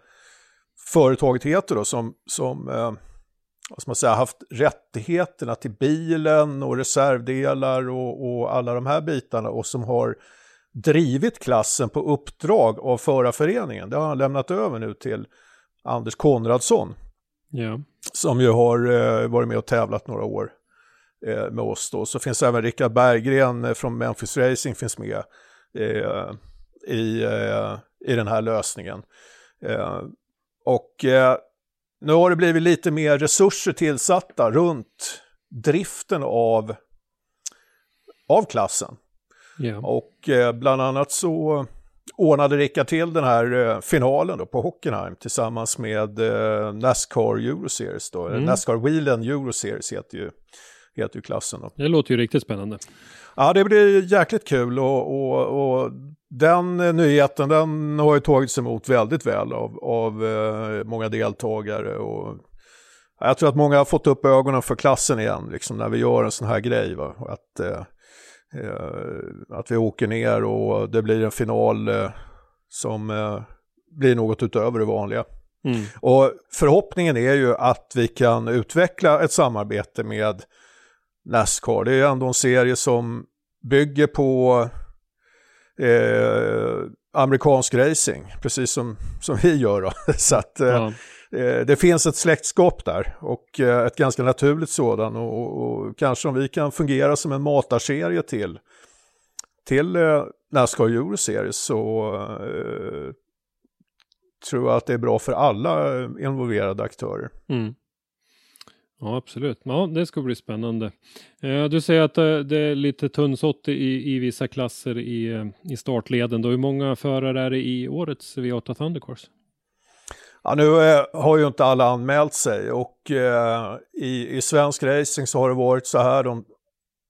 [SPEAKER 4] företaget heter då som, som eh, vad man säga, haft rättigheterna till bilen och reservdelar och, och alla de här bitarna och som har drivit klassen på uppdrag av förarföreningen. Det har han lämnat över nu till Anders Konradsson
[SPEAKER 3] Ja.
[SPEAKER 4] som ju har eh, varit med och tävlat några år eh, med oss då. Så finns även Rickard Berggren eh, från Memphis Racing finns med eh, i, eh, i den här lösningen. Eh, och eh, nu har det blivit lite mer resurser tillsatta runt driften av, av klassen.
[SPEAKER 3] ja.
[SPEAKER 4] Och eh, bland annat så ordnade Rickard till den här eh, finalen då på Hockenheim tillsammans med eh, Nascar Euroseries då.
[SPEAKER 3] Mm.
[SPEAKER 4] Nascar Wheelen Euroseries heter ju, heter ju klassen då.
[SPEAKER 3] Det låter ju riktigt spännande.
[SPEAKER 4] Ja, det blir jäkligt kul och, och, och den eh, nyheten den har ju tagits emot väldigt väl av, av eh, många deltagare. Och jag tror att många har fått upp ögonen för klassen igen, liksom när vi gör en sån här grej. Va? Att, eh, eh, att vi åker ner och det blir en final eh, som eh, blir något utöver det vanliga.
[SPEAKER 3] Mm.
[SPEAKER 4] Och förhoppningen är ju att vi kan utveckla ett samarbete med Nascar. Det är ändå en serie som bygger på eh, amerikansk racing, precis som, som vi gör. Då. Så att eh,
[SPEAKER 3] Ja.
[SPEAKER 4] eh, det finns ett släktskap där och eh, ett ganska naturligt sådan. Och, och, och kanske om vi kan fungera som en matarserie till, till eh, Nascar Euroseries så eh, tror jag att det är bra för alla involverade aktörer.
[SPEAKER 3] Mm. Ja, absolut. Ja, det ska bli spännande. Eh, du säger att eh, det är lite tunnsått i, i vissa klasser i, eh, i startleden. Då, hur många förare är det i årets V8 Thundercourse?
[SPEAKER 4] Ja, nu eh, har ju inte alla anmält sig och eh, i, i svensk racing så har det varit så här de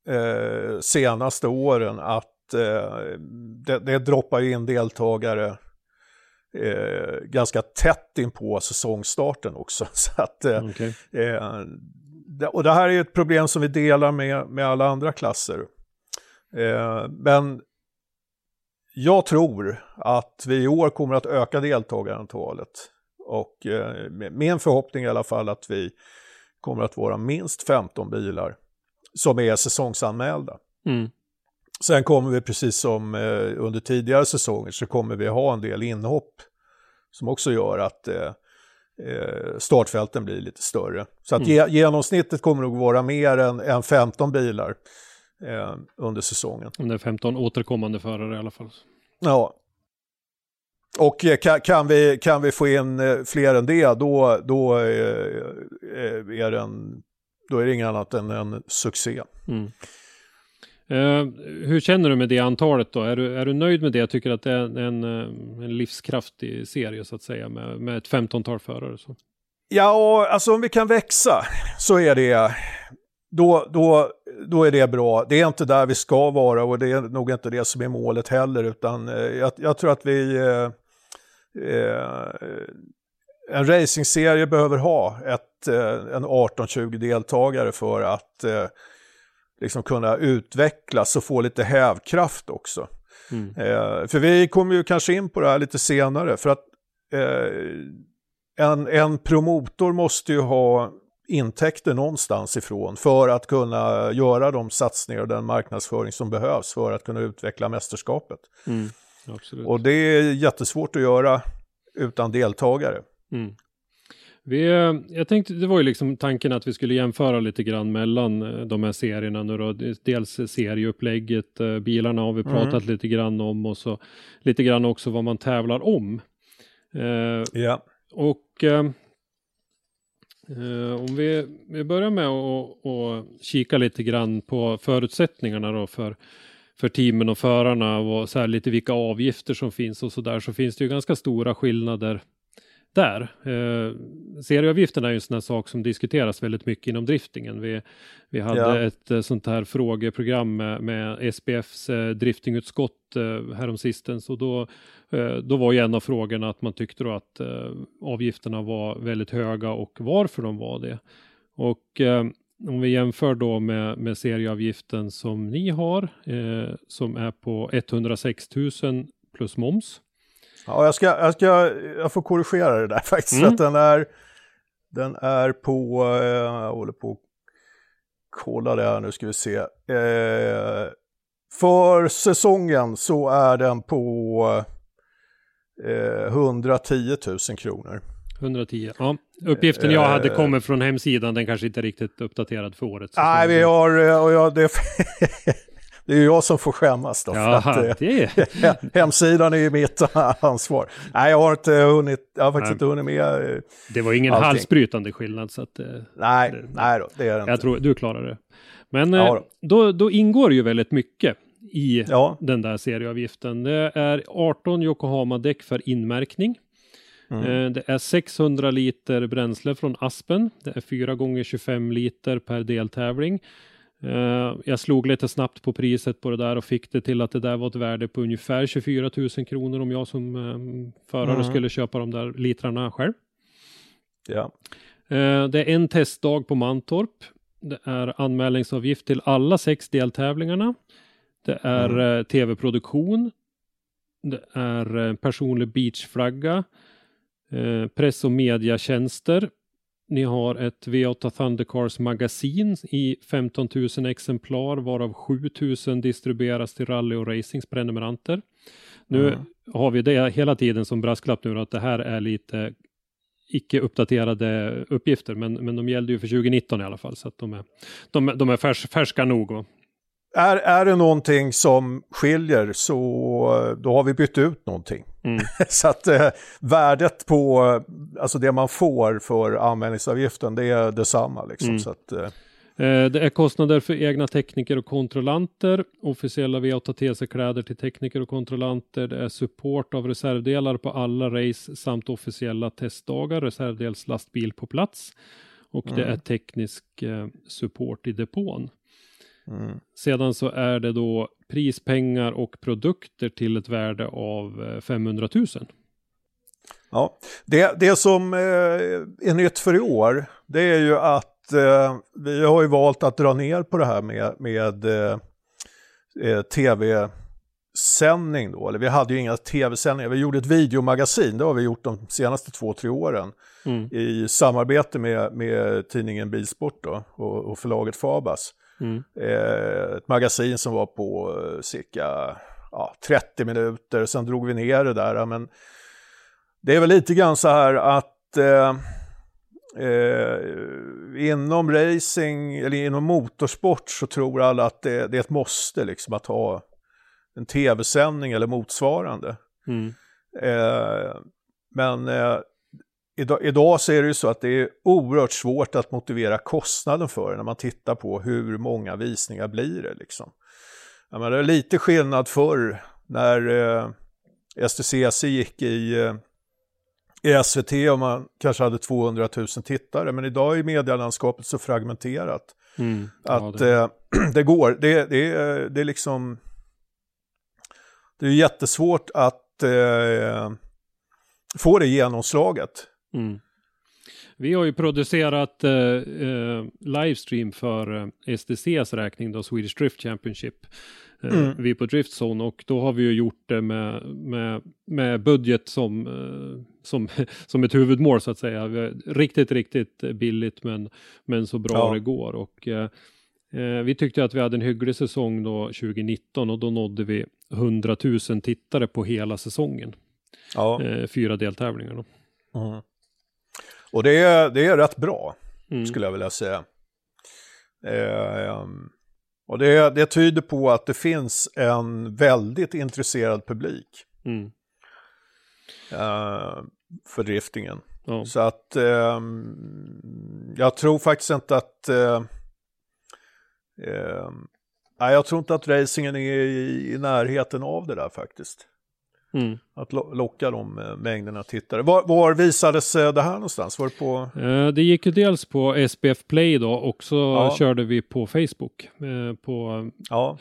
[SPEAKER 4] eh, senaste åren att det, det droppar in deltagare eh, ganska tätt in på säsongstarten också. Så att, eh,
[SPEAKER 3] Okej.
[SPEAKER 4] Eh, och det här är ett problem som vi delar med, med alla andra klasser. Eh, men jag tror att vi i år kommer att öka deltagarantalet. Och eh, med- min förhoppning i alla fall att vi kommer att vara minst 15 bilar som är säsongsanmälda.
[SPEAKER 3] Mm.
[SPEAKER 4] Sen kommer vi precis som eh, under tidigare säsonger så kommer vi ha en del inhopp som också gör att eh, eh, startfälten blir lite större. Så att ge, genomsnittet kommer nog vara mer än, än 15 bilar eh, under säsongen.
[SPEAKER 3] Om det är 15 återkommande förare i alla fall.
[SPEAKER 4] Ja. Och kan, kan, vi, kan vi få in fler än det, då, då, eh, är, det en, då är det inget annat än en succé.
[SPEAKER 3] Mm. Eh, hur känner du med det antalet då? Är du, är du nöjd med det? Jag tycker att det är en, eh, en livskraftig serie så att säga med, med ett 15-tal förare. Så.
[SPEAKER 4] Ja, och, alltså om vi kan växa så är det, då, då, då är det bra. Det är inte där vi ska vara och det är nog inte det som är målet heller, utan eh, jag, jag tror att vi, eh, eh, en racingserie behöver ha ett, eh, en 18-20 deltagare för att eh, liksom kunna utvecklas och få lite hävkraft också.
[SPEAKER 3] Mm.
[SPEAKER 4] Eh, för vi kommer ju kanske in på det här lite senare, för att eh, en, en promotor måste ju ha intäkter någonstans ifrån för att kunna göra de satsningar och den marknadsföring som behövs för att kunna utveckla mästerskapet.
[SPEAKER 3] Mm.
[SPEAKER 4] Och det är jättesvårt att göra utan deltagare.
[SPEAKER 3] Mm. Vi, eh, jag tänkte, det var ju liksom tanken att vi skulle jämföra lite grann mellan eh, de här serierna nu då. Dels serieupplägget, eh, bilarna har vi
[SPEAKER 4] Mm.
[SPEAKER 3] pratat lite grann om och så lite grann också vad man tävlar om. Eh,
[SPEAKER 4] Ja.
[SPEAKER 3] och eh, om vi, vi börjar med att att kika lite grann på förutsättningarna då för, för teamen och förarna och så här lite vilka avgifter som finns och så där så finns det ju ganska stora skillnader där. Eh, serieavgifterna är ju en sån här sak som diskuteras väldigt mycket inom driftingen. Vi, vi hade
[SPEAKER 4] Ja.
[SPEAKER 3] ett eh, sånt här frågeprogram med, med SPFs eh, driftingutskott eh, häromsistens och då, eh, då var ju en av frågorna att man tyckte då att eh, avgifterna var väldigt höga och varför de var det. Och eh, om vi jämför då med, med serieavgiften som ni har eh, som är på 106 000 plus moms.
[SPEAKER 4] Ja, jag, ska, jag, ska, jag får korrigera det där faktiskt.
[SPEAKER 3] Mm.
[SPEAKER 4] För att den är, den är på, eh, jag håller på att kolla det här nu ska vi se. Eh, för säsongen så är den på eh, 110 000 kronor.
[SPEAKER 3] 110. Ja, uppgiften jag hade
[SPEAKER 4] Eh.
[SPEAKER 3] kommer från hemsidan. Den kanske inte är riktigt uppdaterad för året.
[SPEAKER 4] Nej, vi har, eh, och jag, det, det är ju jag som får skämmas då. för
[SPEAKER 3] Jaha,
[SPEAKER 4] att, eh,
[SPEAKER 3] det är...
[SPEAKER 4] Hemsidan är ju mitt ansvar. Nej, jag har inte hunnit, jag har faktiskt
[SPEAKER 3] Nej.
[SPEAKER 4] inte hunnit med. eh,
[SPEAKER 3] Det var ingen
[SPEAKER 4] Allting.
[SPEAKER 3] halsbrytande skillnad. Så att, eh,
[SPEAKER 4] Nej,
[SPEAKER 3] Det-
[SPEAKER 4] nej då, det är det inte.
[SPEAKER 3] jag tror du klarar det. Men
[SPEAKER 4] Ja
[SPEAKER 3] eh, då, då ingår ju väldigt mycket i
[SPEAKER 4] Ja,
[SPEAKER 3] den där serieavgiften. Det är 18 Yokohama-däck för inmärkning.
[SPEAKER 4] Mm.
[SPEAKER 3] Eh, Det är 600 liter bränsle från Aspen. Det är 4 gånger 25 liter per deltävling. Eh, Jag slog lite snabbt på priset på det där och fick det till att det där var ett värde på ungefär 24 000 kronor om jag som eh, förare
[SPEAKER 4] Mm.
[SPEAKER 3] skulle köpa de där litrarna själv.
[SPEAKER 4] ja.
[SPEAKER 3] Eh, Det är en testdag på Mantorp. Det är anmälningsavgift till alla sex deltävlingarna. Det är
[SPEAKER 4] Mm.
[SPEAKER 3] tv-produktion. Det är personlig beachflagga. Press och mediatjänster. Ni har ett V8 Thundercars magasin i 15 000 exemplar varav 7 000 distribueras till rally och racings prenumeranter. Nu
[SPEAKER 4] Mm.
[SPEAKER 3] har vi det hela tiden som brasklapp nu att det här är lite icke uppdaterade uppgifter, men, men de gällde ju för 2019 i alla fall, så att de är, de, de är färs, färska nog. Va?
[SPEAKER 4] Är, är det någonting som skiljer så eh, då har vi bytt ut någonting.
[SPEAKER 3] Mm.
[SPEAKER 4] så att eh, värdet på, eh, alltså det man får för anmälningsavgiften, det är detsamma liksom.
[SPEAKER 3] Mm.
[SPEAKER 4] Så att, eh,
[SPEAKER 3] Eh, Det är kostnader för egna tekniker och kontrollanter, officiella V8 TC-kläder till tekniker och kontrollanter, det är support av reservdelar på alla race samt officiella testdagar, reservdelslastbil på plats och det
[SPEAKER 4] Mm.
[SPEAKER 3] är teknisk support i depån.
[SPEAKER 4] Mm.
[SPEAKER 3] Sedan så är det då prispengar och produkter till ett värde av eh, 500 000.
[SPEAKER 4] Ja, det, det som eh, är nytt för i år, det är ju att eh, vi har ju valt att dra ner på det här med, med eh, eh, tv-sändning då. Eller vi hade ju inga tv-sändningar, vi gjorde ett videomagasin, det har vi gjort de senaste två, tre åren.
[SPEAKER 3] Mm.
[SPEAKER 4] I samarbete med, med tidningen Bilsport då, och, och förlaget Fabas.
[SPEAKER 3] Mm.
[SPEAKER 4] Eh, ett magasin som var på eh, cirka ja, 30 minuter, sen drog vi ner det där. Men det är väl lite grann så här att eh, eh, inom racing, eller inom motorsport så tror alla att det, det är ett måste liksom att ha en tv-sändning eller motsvarande.
[SPEAKER 3] Mm.
[SPEAKER 4] Eh, men eh, idag, idag så är det ju så att det är oerhört svårt att motivera kostnaden för det när man tittar på hur många visningar blir det liksom. Jag menar, det är lite skillnad förr när eh, STCC gick i, eh, i SVT och man kanske hade 200 000 tittare. Men idag är medielandskapet så fragmenterat
[SPEAKER 3] Mm.
[SPEAKER 4] att
[SPEAKER 3] ja, det,
[SPEAKER 4] eh, det går. Det, det, är- det är liksom... Det är jättesvårt att eh, få det genomslaget.
[SPEAKER 3] Mm. Vi har ju producerat eh, eh, livestream för eh, SDCs räkning, då Swedish Drift Championship. Eh,
[SPEAKER 4] Mm.
[SPEAKER 3] Vi på Driftzone och då har vi ju gjort det med, med, med budget som, som, som ett huvudmål så att säga. Riktigt, riktigt billigt men, men så bra
[SPEAKER 4] Ja.
[SPEAKER 3] det går. Och, vi tyckte att vi hade en hygglig säsong då 2019 och då nådde vi 100 000 tittare på hela säsongen.
[SPEAKER 4] Ja.
[SPEAKER 3] Fyra deltävlingar då.
[SPEAKER 4] Mm. Och det är, det är rätt bra,
[SPEAKER 3] Mm.
[SPEAKER 4] skulle jag vilja säga. Eh, och det, det tyder på att det finns en väldigt intresserad publik
[SPEAKER 3] Mm.
[SPEAKER 4] eh, för driftingen.
[SPEAKER 3] Ja.
[SPEAKER 4] Så att eh, jag tror faktiskt inte att... Eh, eh, nej, jag tror inte att racingen är i, i närheten av det där faktiskt.
[SPEAKER 3] Mm.
[SPEAKER 4] Att lo locka de eh, mängderna tittare. Var, var visades eh, det här någonstans? Var det på...
[SPEAKER 3] Eh, Det gick ju dels på SPF Play då och så
[SPEAKER 4] Ja.
[SPEAKER 3] körde vi på Facebook. På,
[SPEAKER 4] Ja,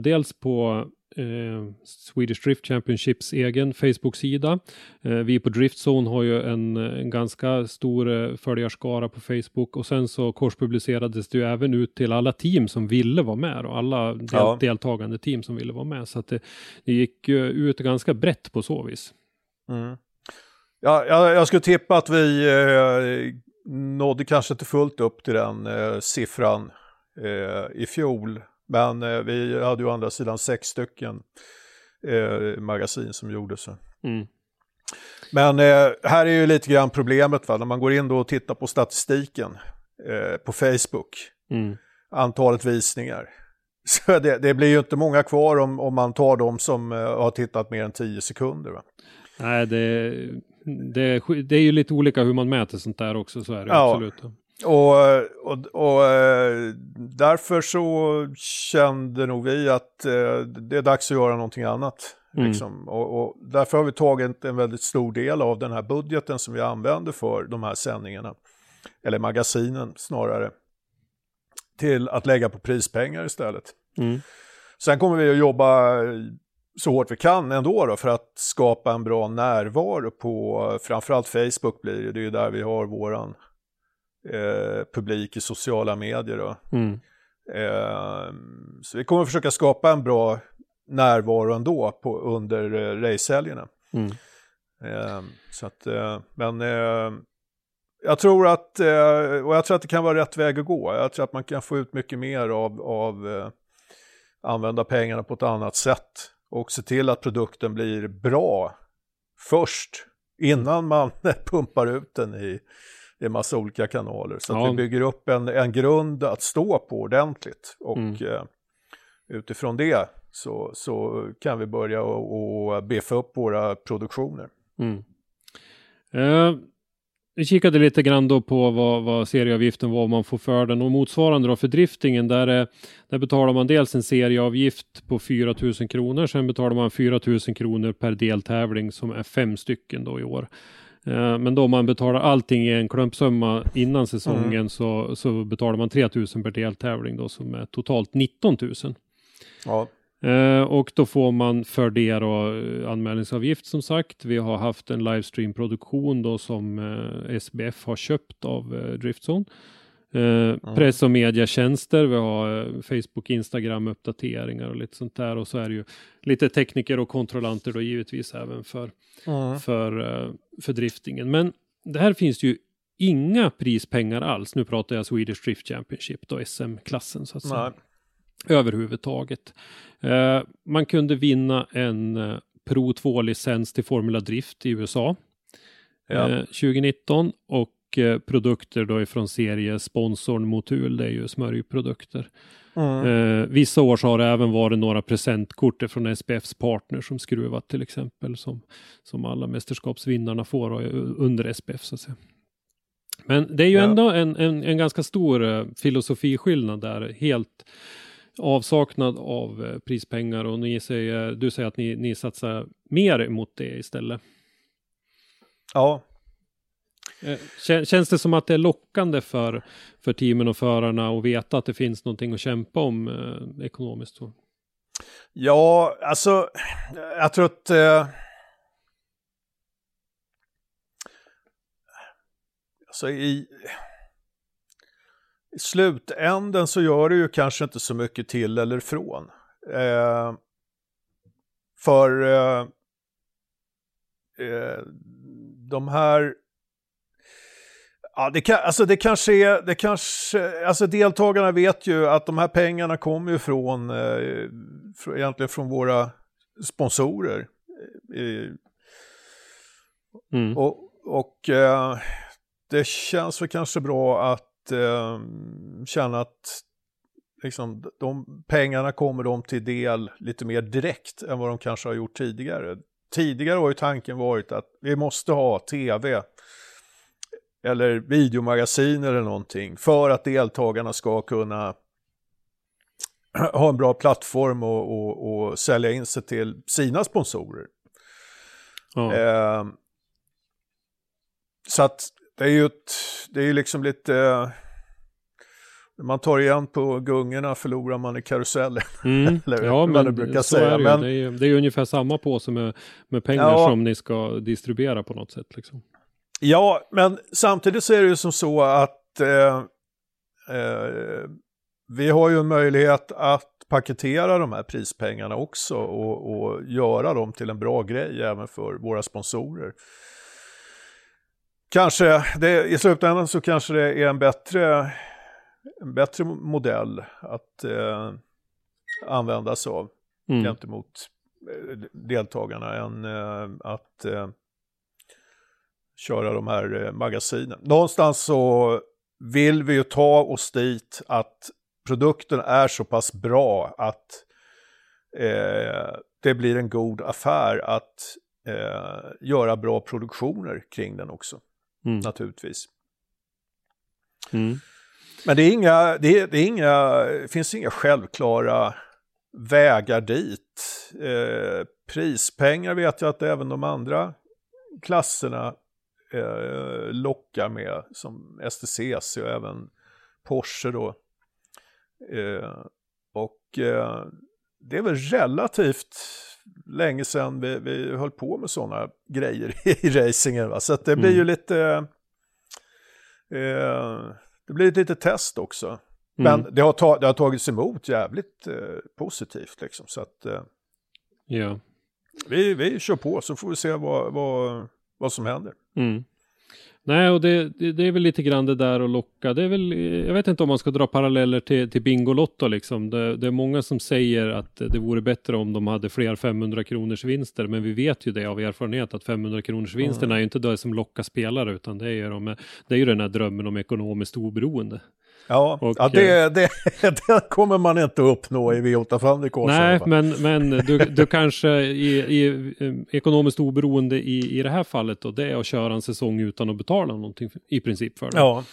[SPEAKER 3] dels på eh, Swedish Drift Championships egen Facebook-sida. Eh, vi på Driftzone har ju en, en ganska stor eh, följarskara på Facebook och sen så korspublicerades det ju även ut till alla team som ville vara med och alla del,
[SPEAKER 4] Ja.
[SPEAKER 3] deltagande team som ville vara med. Så att det, det gick ju ut ganska brett på så vis.
[SPEAKER 4] Mm. Ja, jag, jag skulle tippa att vi eh, nådde kanske inte fullt upp till den eh, siffran eh, i fjol. Men eh, vi hade ju å andra sidan sex stycken eh, magasin som gjorde så.
[SPEAKER 3] Mm.
[SPEAKER 4] Men eh, här är ju lite grann problemet va? när man går in då och tittar på statistiken eh, på Facebook.
[SPEAKER 3] Mm.
[SPEAKER 4] Antalet visningar. Så det, det blir ju inte många kvar om, om man tar de som eh, har tittat mer än 10 sekunder. Va?
[SPEAKER 3] Nej, det, det, det är ju lite olika hur man mäter sånt där också, så är det
[SPEAKER 4] Ja.
[SPEAKER 3] absolut.
[SPEAKER 4] Och, och, och eh, därför så kände nog vi att eh, det är dags att göra någonting annat.
[SPEAKER 3] Mm.
[SPEAKER 4] Liksom. Och, och därför har vi tagit en väldigt stor del av den här budgeten som vi använder för de här sändningarna, eller magasinen snarare, till att lägga på prispengar istället.
[SPEAKER 3] Mm.
[SPEAKER 4] Sen kommer vi att jobba så hårt vi kan ändå då för att skapa en bra närvaro på framförallt Facebook blir det, det är ju där vi har våran eh, publik i sociala medier.
[SPEAKER 3] Mm.
[SPEAKER 4] Eh, så vi kommer att försöka skapa en bra närvaro ändå på, under eh, racehelgerna.
[SPEAKER 3] Mm.
[SPEAKER 4] Eh, så att, eh, men eh, jag tror att, eh, och jag tror att det kan vara rätt väg att gå. Jag tror att man kan få ut mycket mer av, av använda pengarna på ett annat sätt och se till att produkten blir bra först innan man pumpar ut den i, i en massa olika kanaler. Så
[SPEAKER 3] Ja.
[SPEAKER 4] vi bygger upp en, en grund att stå på ordentligt och
[SPEAKER 3] Mm.
[SPEAKER 4] eh, utifrån det så, så kan vi börja och, och beffa upp våra produktioner.
[SPEAKER 3] Mm. Eh, vi kikade lite grann då på vad, vad serieavgiften var, om man får för den och motsvarande då för driftingen. Där, är- där betalar man dels en serieavgift på 4 000 kronor. Sen betalar man 4 000 kronor per deltävling som är fem stycken då i år. Eh, Men då man betalar allting i en klumpsumma innan säsongen så, så betalar man 3 000 per deltävling då som är totalt 19 000.
[SPEAKER 4] Ja,
[SPEAKER 3] Eh, och då får man för det då eh, anmälningsavgift som sagt. Vi har haft en livestream-produktion då som eh, SBF har köpt av eh, Driftzone. Eh, Press och mediatjänster, vi har eh, Facebook, Instagram, uppdateringar och lite sånt där. Och så är det ju lite tekniker och kontrollanter då givetvis även för, för, eh, för driftingen. Men det här finns ju inga prispengar alls. Nu pratar jag Swedish Drift Championship, då SM-klassen så att säga
[SPEAKER 4] nej.
[SPEAKER 3] överhuvudtaget. Man kunde vinna en Pro 2-licens till Formula Drift i USA
[SPEAKER 4] Ja.
[SPEAKER 3] eh, 2019 och eh, produkter då ifrån seriesponsorn Motul, det är ju smörjprodukter.
[SPEAKER 4] Mm.
[SPEAKER 3] Eh, vissa år så har det även varit några presentkort från SPFs partner som skruvat till exempel som, som alla mästerskapsvinnarna får och, eh, under SPF så att säga. Men det är ju
[SPEAKER 4] Ja.
[SPEAKER 3] ändå en, en, en ganska stor eh, filosofiskillnad där. Helt avsaknad av eh, prispengar och ni säger, du säger att ni, ni satsar mer mot det istället.
[SPEAKER 4] Ja,
[SPEAKER 3] Eh, känns det som att det är lockande för, för teamen och förarna att veta att det finns någonting att kämpa om eh, ekonomiskt? Då?
[SPEAKER 4] Ja, alltså jag tror att eh, alltså i, i slutänden så gör det ju kanske inte så mycket till eller från. Eh, för eh, eh, de här Ja, det, kan, alltså det kanske är, det kanske, alltså deltagarna vet ju att de här pengarna kommer ju från, eh, från egentligen från våra sponsorer. Eh,
[SPEAKER 3] Mm.
[SPEAKER 4] och och eh, det känns väl kanske bra att eh, känna att liksom, de pengarna kommer dem till del lite mer direkt än vad de kanske har gjort tidigare. Tidigare har ju tanken varit att vi måste ha tv eller videomagasin eller någonting för att deltagarna ska kunna ha en bra plattform och, och, och sälja in sig till sina sponsorer.
[SPEAKER 3] Ja.
[SPEAKER 4] Eh, så att det är ju ett, det är ju liksom lite, man tar igen på gungorna förlorar man i karusellen.
[SPEAKER 3] Mm.
[SPEAKER 4] Eller
[SPEAKER 3] ja, men
[SPEAKER 4] brukar
[SPEAKER 3] så
[SPEAKER 4] säga,
[SPEAKER 3] är det,
[SPEAKER 4] men-.
[SPEAKER 3] Det, är, det är ungefär samma påse med, med pengar
[SPEAKER 4] Ja.
[SPEAKER 3] som ni ska distribuera på något sätt. Liksom.
[SPEAKER 4] Ja, men samtidigt så är det ju som så att eh, eh, vi har ju en möjlighet att paketera de här prispengarna också och, och göra dem till en bra grej även för våra sponsorer. Kanske, det, i slutändan så kanske det är en bättre, en bättre modell att eh, använda sig av
[SPEAKER 3] Mm.
[SPEAKER 4] gentemot eh, deltagarna än eh, att eh, köra de här eh, magasinen. Någonstans så vill vi ju ta oss dit att produkten är så pass bra att eh, det blir en god affär att eh, göra bra produktioner kring den också,
[SPEAKER 3] Mm.
[SPEAKER 4] naturligtvis.
[SPEAKER 3] Mm.
[SPEAKER 4] Men det, är inga, det, är, det, är inga, det finns inga självklara vägar dit. Eh, prispengar vet jag att även de andra klasserna eh, lockar med, som STCC och även Porsche då. Eh, och eh, det är väl relativt länge sedan vi, vi höll på med sådana grejer i racingen. Va? Så att det blir ju
[SPEAKER 3] Mm.
[SPEAKER 4] lite... Eh, det blir ett litet test också. Men
[SPEAKER 3] Mm.
[SPEAKER 4] det, har ta, det har tagits emot jävligt eh, positivt liksom. Så att eh,
[SPEAKER 3] Ja.
[SPEAKER 4] vi, vi kör på så får vi se vad, vad, vad som händer.
[SPEAKER 3] Mm. Nej, och det, det, det är väl lite grann det där att locka. Det är väl, jag vet inte om man ska dra paralleller till, till Bingolotto liksom. Det, det är många som säger att det vore bättre om de hade fler 500 kronors vinster. Men vi vet ju det av erfarenhet att 500 kronors vinsterna är ju inte det som lockar spelare utan det är ju, de, det är ju den här drömmen om ekonomiskt oberoende.
[SPEAKER 4] Ja,
[SPEAKER 3] Och,
[SPEAKER 4] ja det, det, det kommer man inte uppnå i V8 Thundercars.
[SPEAKER 3] Nej, men, men du, du kanske i, i eh, ekonomiskt oberoende i, i det här fallet då, det är att köra en säsong utan att betala någonting i princip för det.
[SPEAKER 4] Ja.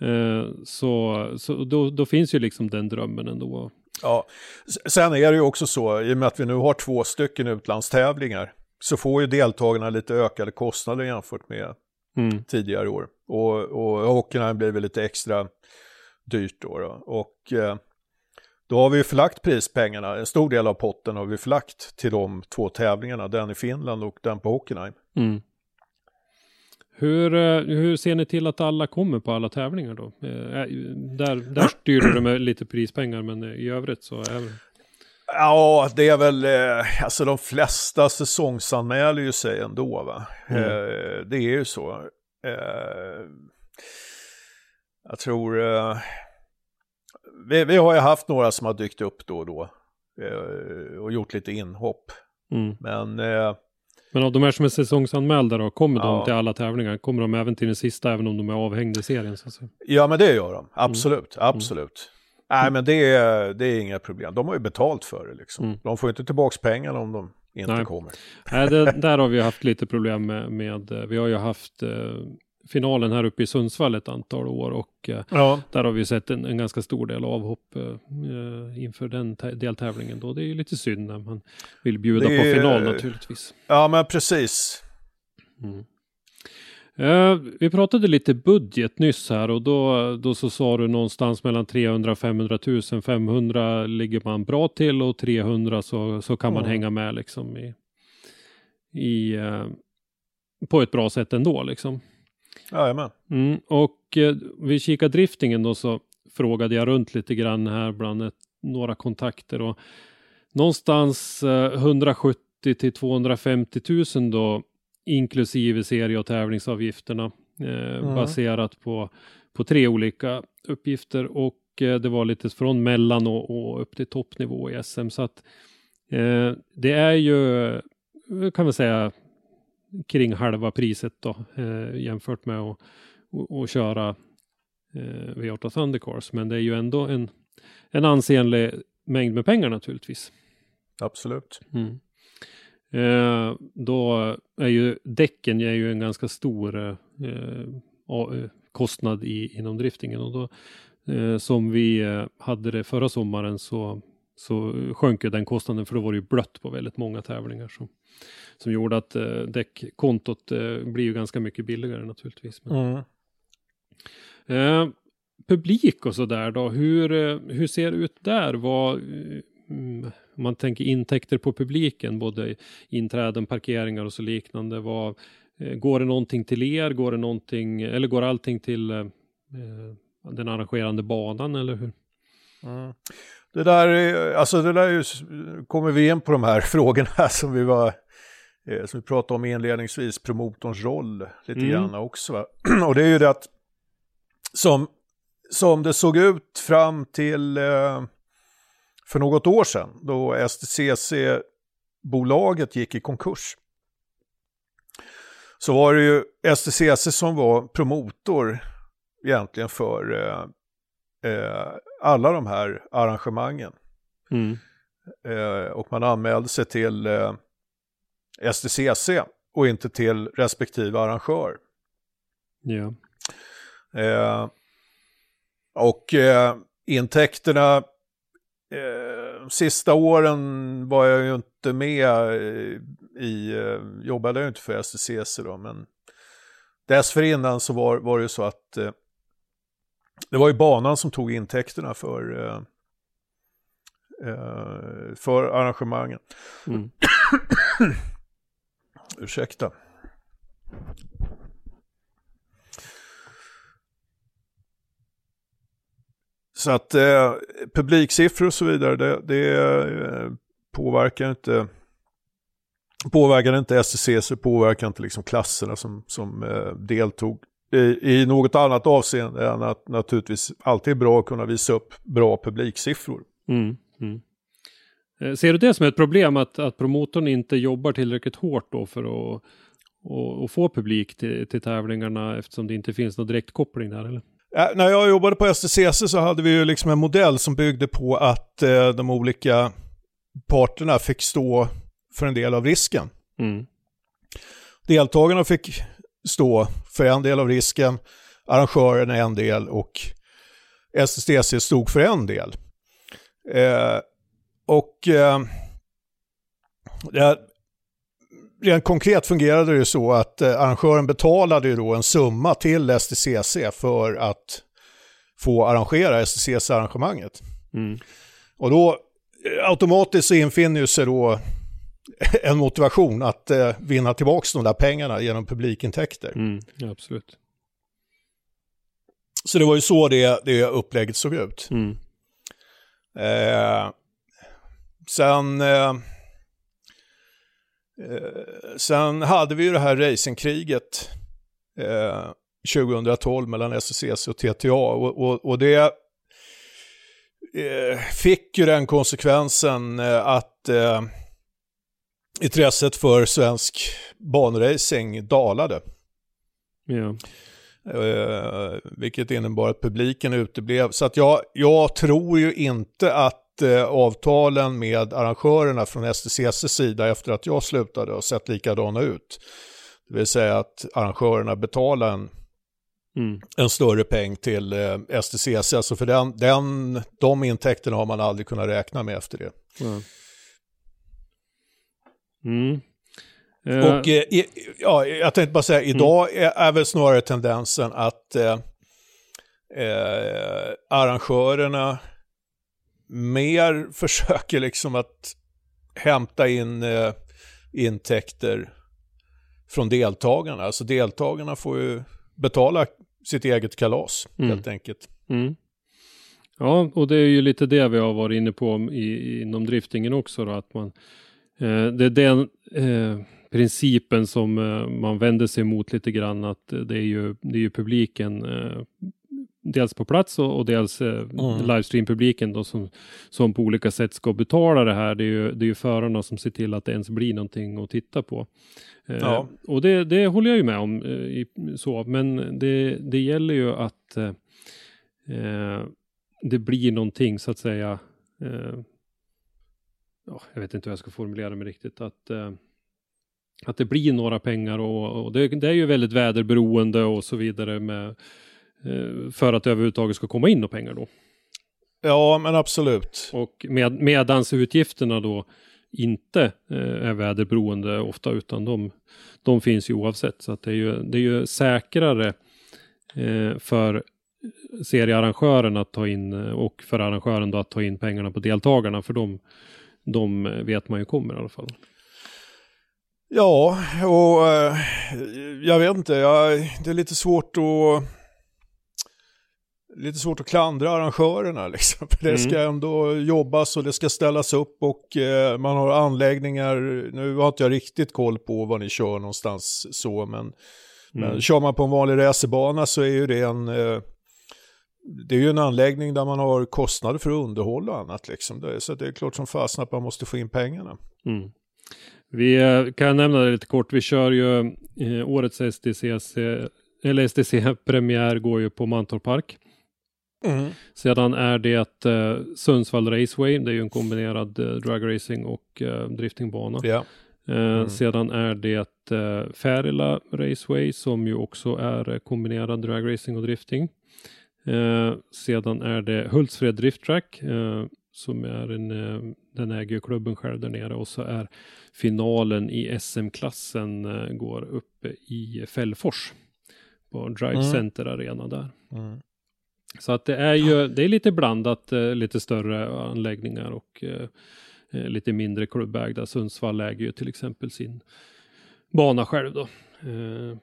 [SPEAKER 3] Eh, så så då, då finns ju liksom den drömmen ändå.
[SPEAKER 4] ja. Sen är det ju också så, i och med att vi nu har två stycken utlandstävlingar, så får ju deltagarna lite ökade kostnader jämfört med
[SPEAKER 3] Mm.
[SPEAKER 4] tidigare år. Och, och Hockenheim blir väl lite extra dyrt då. då. Och eh, då har vi förlagt prispengarna, en stor del av potten har vi förlagt till de två tävlingarna, den i Finland och den på Hockenheim.
[SPEAKER 3] Mm. Hur, eh, hur ser ni till att alla kommer på alla tävlingar då? Eh, där, där styr du med lite prispengar men i övrigt så är det...
[SPEAKER 4] Ja, det är väl, eh, alltså de flesta säsongsanmäler ju sig ändå va.
[SPEAKER 3] Mm.
[SPEAKER 4] Eh, det är ju så. Jag tror, eh, vi, vi har ju haft några som har dykt upp då och då. Eh, och gjort lite inhopp.
[SPEAKER 3] Mm.
[SPEAKER 4] Men eh,
[SPEAKER 3] Men av de här som är säsongsanmälda då, kommer
[SPEAKER 4] Ja.
[SPEAKER 3] de till alla tävlingar? Kommer de även till den sista även om de är avhängda i serien? Så att säga?
[SPEAKER 4] ja men det gör de, absolut, absolut. Nej men det är, det är inga problem, de har ju betalt för det liksom.
[SPEAKER 3] Mm.
[SPEAKER 4] De får ju inte tillbaka pengarna om de inte
[SPEAKER 3] Nej.
[SPEAKER 4] kommer.
[SPEAKER 3] Nej, det, där har vi haft lite problem med, med eh, vi har ju haft eh, finalen här uppe i Sundsvall ett antal år och eh,
[SPEAKER 4] Ja.
[SPEAKER 3] där har vi sett en, en ganska stor del avhopp eh, eh, inför den tä- deltävlingen då. Det är ju lite synd när man vill bjuda
[SPEAKER 4] Det
[SPEAKER 3] på
[SPEAKER 4] är-
[SPEAKER 3] final naturligtvis.
[SPEAKER 4] ja men precis.
[SPEAKER 3] Eh, vi pratade lite budget nyss här och då, då så sa du någonstans mellan 300 och 500 000. 500 ligger man bra till och 300 så, så kan man
[SPEAKER 4] Mm.
[SPEAKER 3] hänga med liksom i, i, eh, på ett bra sätt ändå liksom.
[SPEAKER 4] Jajamän.
[SPEAKER 3] Mm, och eh, vi kikar driftingen då så frågade jag runt lite grann här bland ett, några kontakter och någonstans eh, 170 till 250 000 då inklusive serie och tävlingsavgifterna eh,
[SPEAKER 4] Mm.
[SPEAKER 3] baserat på, på tre olika uppgifter och eh, det var lite från mellan och, och upp till toppnivå i SM så att eh, det är ju kan vi säga kring halva priset då eh, jämfört med att och, och köra eh, V8 Thundercars men det är ju ändå en, en ansenlig mängd med pengar naturligtvis.
[SPEAKER 4] Absolut.
[SPEAKER 3] Mm. Eh, då är ju däcken är ju en ganska stor eh, eh, kostnad i, inom driftingen och då eh, som vi eh, hade det förra sommaren så, så sjönk ju den kostnaden för då var det ju blött på väldigt många tävlingar som, som gjorde att eh, däckkontot eh, blir ju ganska mycket billigare naturligtvis. Men,
[SPEAKER 4] Mm.
[SPEAKER 3] Eh, publik och sådär då, hur, eh, hur ser det ut där? Vad, mm, om man tänker intäkter på publiken, både inträden, parkeringar och så liknande. Vad, eh, går det någonting till er? Går det någonting, eller går allting till eh, den arrangerande banan eller hur?
[SPEAKER 4] Mm. Det där, är- alltså det där är ju, kommer vi in på de här frågorna som vi var, eh, som vi pratade om inledningsvis, promotorns roll lite
[SPEAKER 3] Mm.
[SPEAKER 4] grann också. Va? Och det är ju det att som, som det såg ut fram till eh, för något år sedan då STCC-bolaget gick i konkurs. Så var det ju STCC som var promotor egentligen för eh, eh, alla de här arrangemangen.
[SPEAKER 3] Mm.
[SPEAKER 4] Eh, och man anmälde sig till eh, STCC och inte till respektive arrangör.
[SPEAKER 3] Ja.
[SPEAKER 4] Eh, och eh, intäkterna, eh, sista åren var jag ju inte med eh, i, eh, jobbade jag ju inte för STCC då, men dessförinnan så var, var det så att eh, det var ju banan som tog intäkterna för, eh, eh, för arrangemangen.
[SPEAKER 3] Mm.
[SPEAKER 4] Ursäkta. Så att eh, publiksiffror och så vidare, det, det eh, påverkar inte påverkar inte STCC, påverkar inte liksom klasserna som, som eh, deltog i, något annat avseende än att naturligtvis alltid är bra att kunna visa upp bra publiksiffror.
[SPEAKER 3] Mm. Mm. Eh, Ser du det som ett problem att, att promotorn inte jobbar tillräckligt hårt då för att och, och få publik till, till tävlingarna eftersom det inte finns någon direktkoppling där eller?
[SPEAKER 4] Äh, när jag jobbade på STCC så hade vi ju liksom en modell som byggde på att eh, de olika parterna fick stå för en del av risken.
[SPEAKER 3] Mm.
[SPEAKER 4] Deltagarna fick stå för en del av risken, arrangören en del och STCC stod för en del. Eh, och eh, det, rent konkret fungerade det ju så att eh, arrangören betalade ju då en summa till STCC för att få arrangera STCC-arrangemanget.
[SPEAKER 3] Mm.
[SPEAKER 4] Och då eh, automatiskt så infinner sig då en motivation att eh, vinna tillbaka de där pengarna genom publikintäkter.
[SPEAKER 3] Mm. Absolut.
[SPEAKER 4] Så det var ju så det, det upplägget såg ut.
[SPEAKER 3] Mm.
[SPEAKER 4] Eh, sen, eh, eh, sen hade vi ju det här racingkriget eh, 2012 mellan SSC och TTA och, och, och det eh, fick ju den konsekvensen eh, att eh, intresset för svensk banracing dalade.
[SPEAKER 3] Ja.
[SPEAKER 4] Eh, vilket innebar att publiken uteblev. Så att jag, jag tror ju inte att eh, avtalen med arrangörerna från STCCs sida efter att jag slutade har sett likadana ut. Det vill säga att arrangörerna betalar en,
[SPEAKER 3] Mm.
[SPEAKER 4] en större peng till eh, STCC. Alltså för den, den, de intäkterna har man aldrig kunnat räkna med efter det.
[SPEAKER 3] Ja. Mm. Eh,
[SPEAKER 4] Och eh, ja, jag tänkte bara säga, idag är, är väl snarare tendensen att eh, eh, arrangörerna mer försöker liksom att hämta in eh, intäkter från deltagarna. Alltså deltagarna får ju betala sitt eget kalas
[SPEAKER 3] Mm.
[SPEAKER 4] helt enkelt.
[SPEAKER 3] Mm. Ja, och det är ju lite det vi har varit inne på i, inom driftingen också då, att man det är den eh, principen som eh, man vänder sig mot lite grann att det är ju, det är ju publiken eh, dels på plats och, och dels eh,
[SPEAKER 4] Mm.
[SPEAKER 3] livestream-publiken då som, som på olika sätt ska betala det här. Det är ju, det är ju förarna som ser till att det ens blir någonting att titta på. Eh,
[SPEAKER 4] Ja.
[SPEAKER 3] Och det, det håller jag ju med om. Eh, i, så, men det, det gäller ju att eh, eh, det blir någonting så att säga. Ja, jag vet inte hur jag ska formulera mig riktigt. Att, eh, att det blir några pengar och, och det, det är ju väldigt väderberoende och så vidare med, eh, för att det överhuvudtaget ska komma in några pengar då.
[SPEAKER 4] Ja, men absolut.
[SPEAKER 3] Och med, medans utgifterna då inte eh, är väderberoende ofta utan de, de finns ju oavsett. Så att det, är ju, det är ju säkrare eh, för seriearrangören att ta in eh, och för arrangören då att ta in pengarna på deltagarna för de, de vet man ju kommer i alla fall.
[SPEAKER 4] Ja, och eh, jag vet inte, jag, det är lite svårt att lite svårt att klandra arrangörerna liksom. Det
[SPEAKER 3] Mm.
[SPEAKER 4] ska ändå jobbas och det ska ställas upp och eh, man har anläggningar. Nu har inte jag riktigt koll på var ni kör någonstans så, men, men
[SPEAKER 3] Mm.
[SPEAKER 4] kör man på en vanlig racerbana så är ju det en eh, det är ju en anläggning där man har kostnader för underhåll och annat liksom. Så det är klart som fasen att man måste få in pengarna.
[SPEAKER 3] Mm. Vi eh, kan nämna det lite kort. Vi kör ju eh, årets STCC, eller STC-premiär går ju på Mantorp Park. Sedan är det eh, Sundsvall Raceway. Det är ju en kombinerad eh, dragracing och eh, driftingbana.
[SPEAKER 4] Ja.
[SPEAKER 3] Eh, Sedan är det eh, Färila Raceway som ju också är kombinerad dragracing och drifting. Eh, sedan är det Hultsfred Drift Track eh, som är en, eh, den äger klubben själv där nere och så är finalen i SM-klassen eh, går uppe i Fällfors på Drive
[SPEAKER 4] Mm.
[SPEAKER 3] Center Arena där.
[SPEAKER 4] Mm.
[SPEAKER 3] Så att det är ju, det är lite blandat, lite större anläggningar och lite mindre klubbägda. Sundsvall äger ju till exempel sin bana själv då.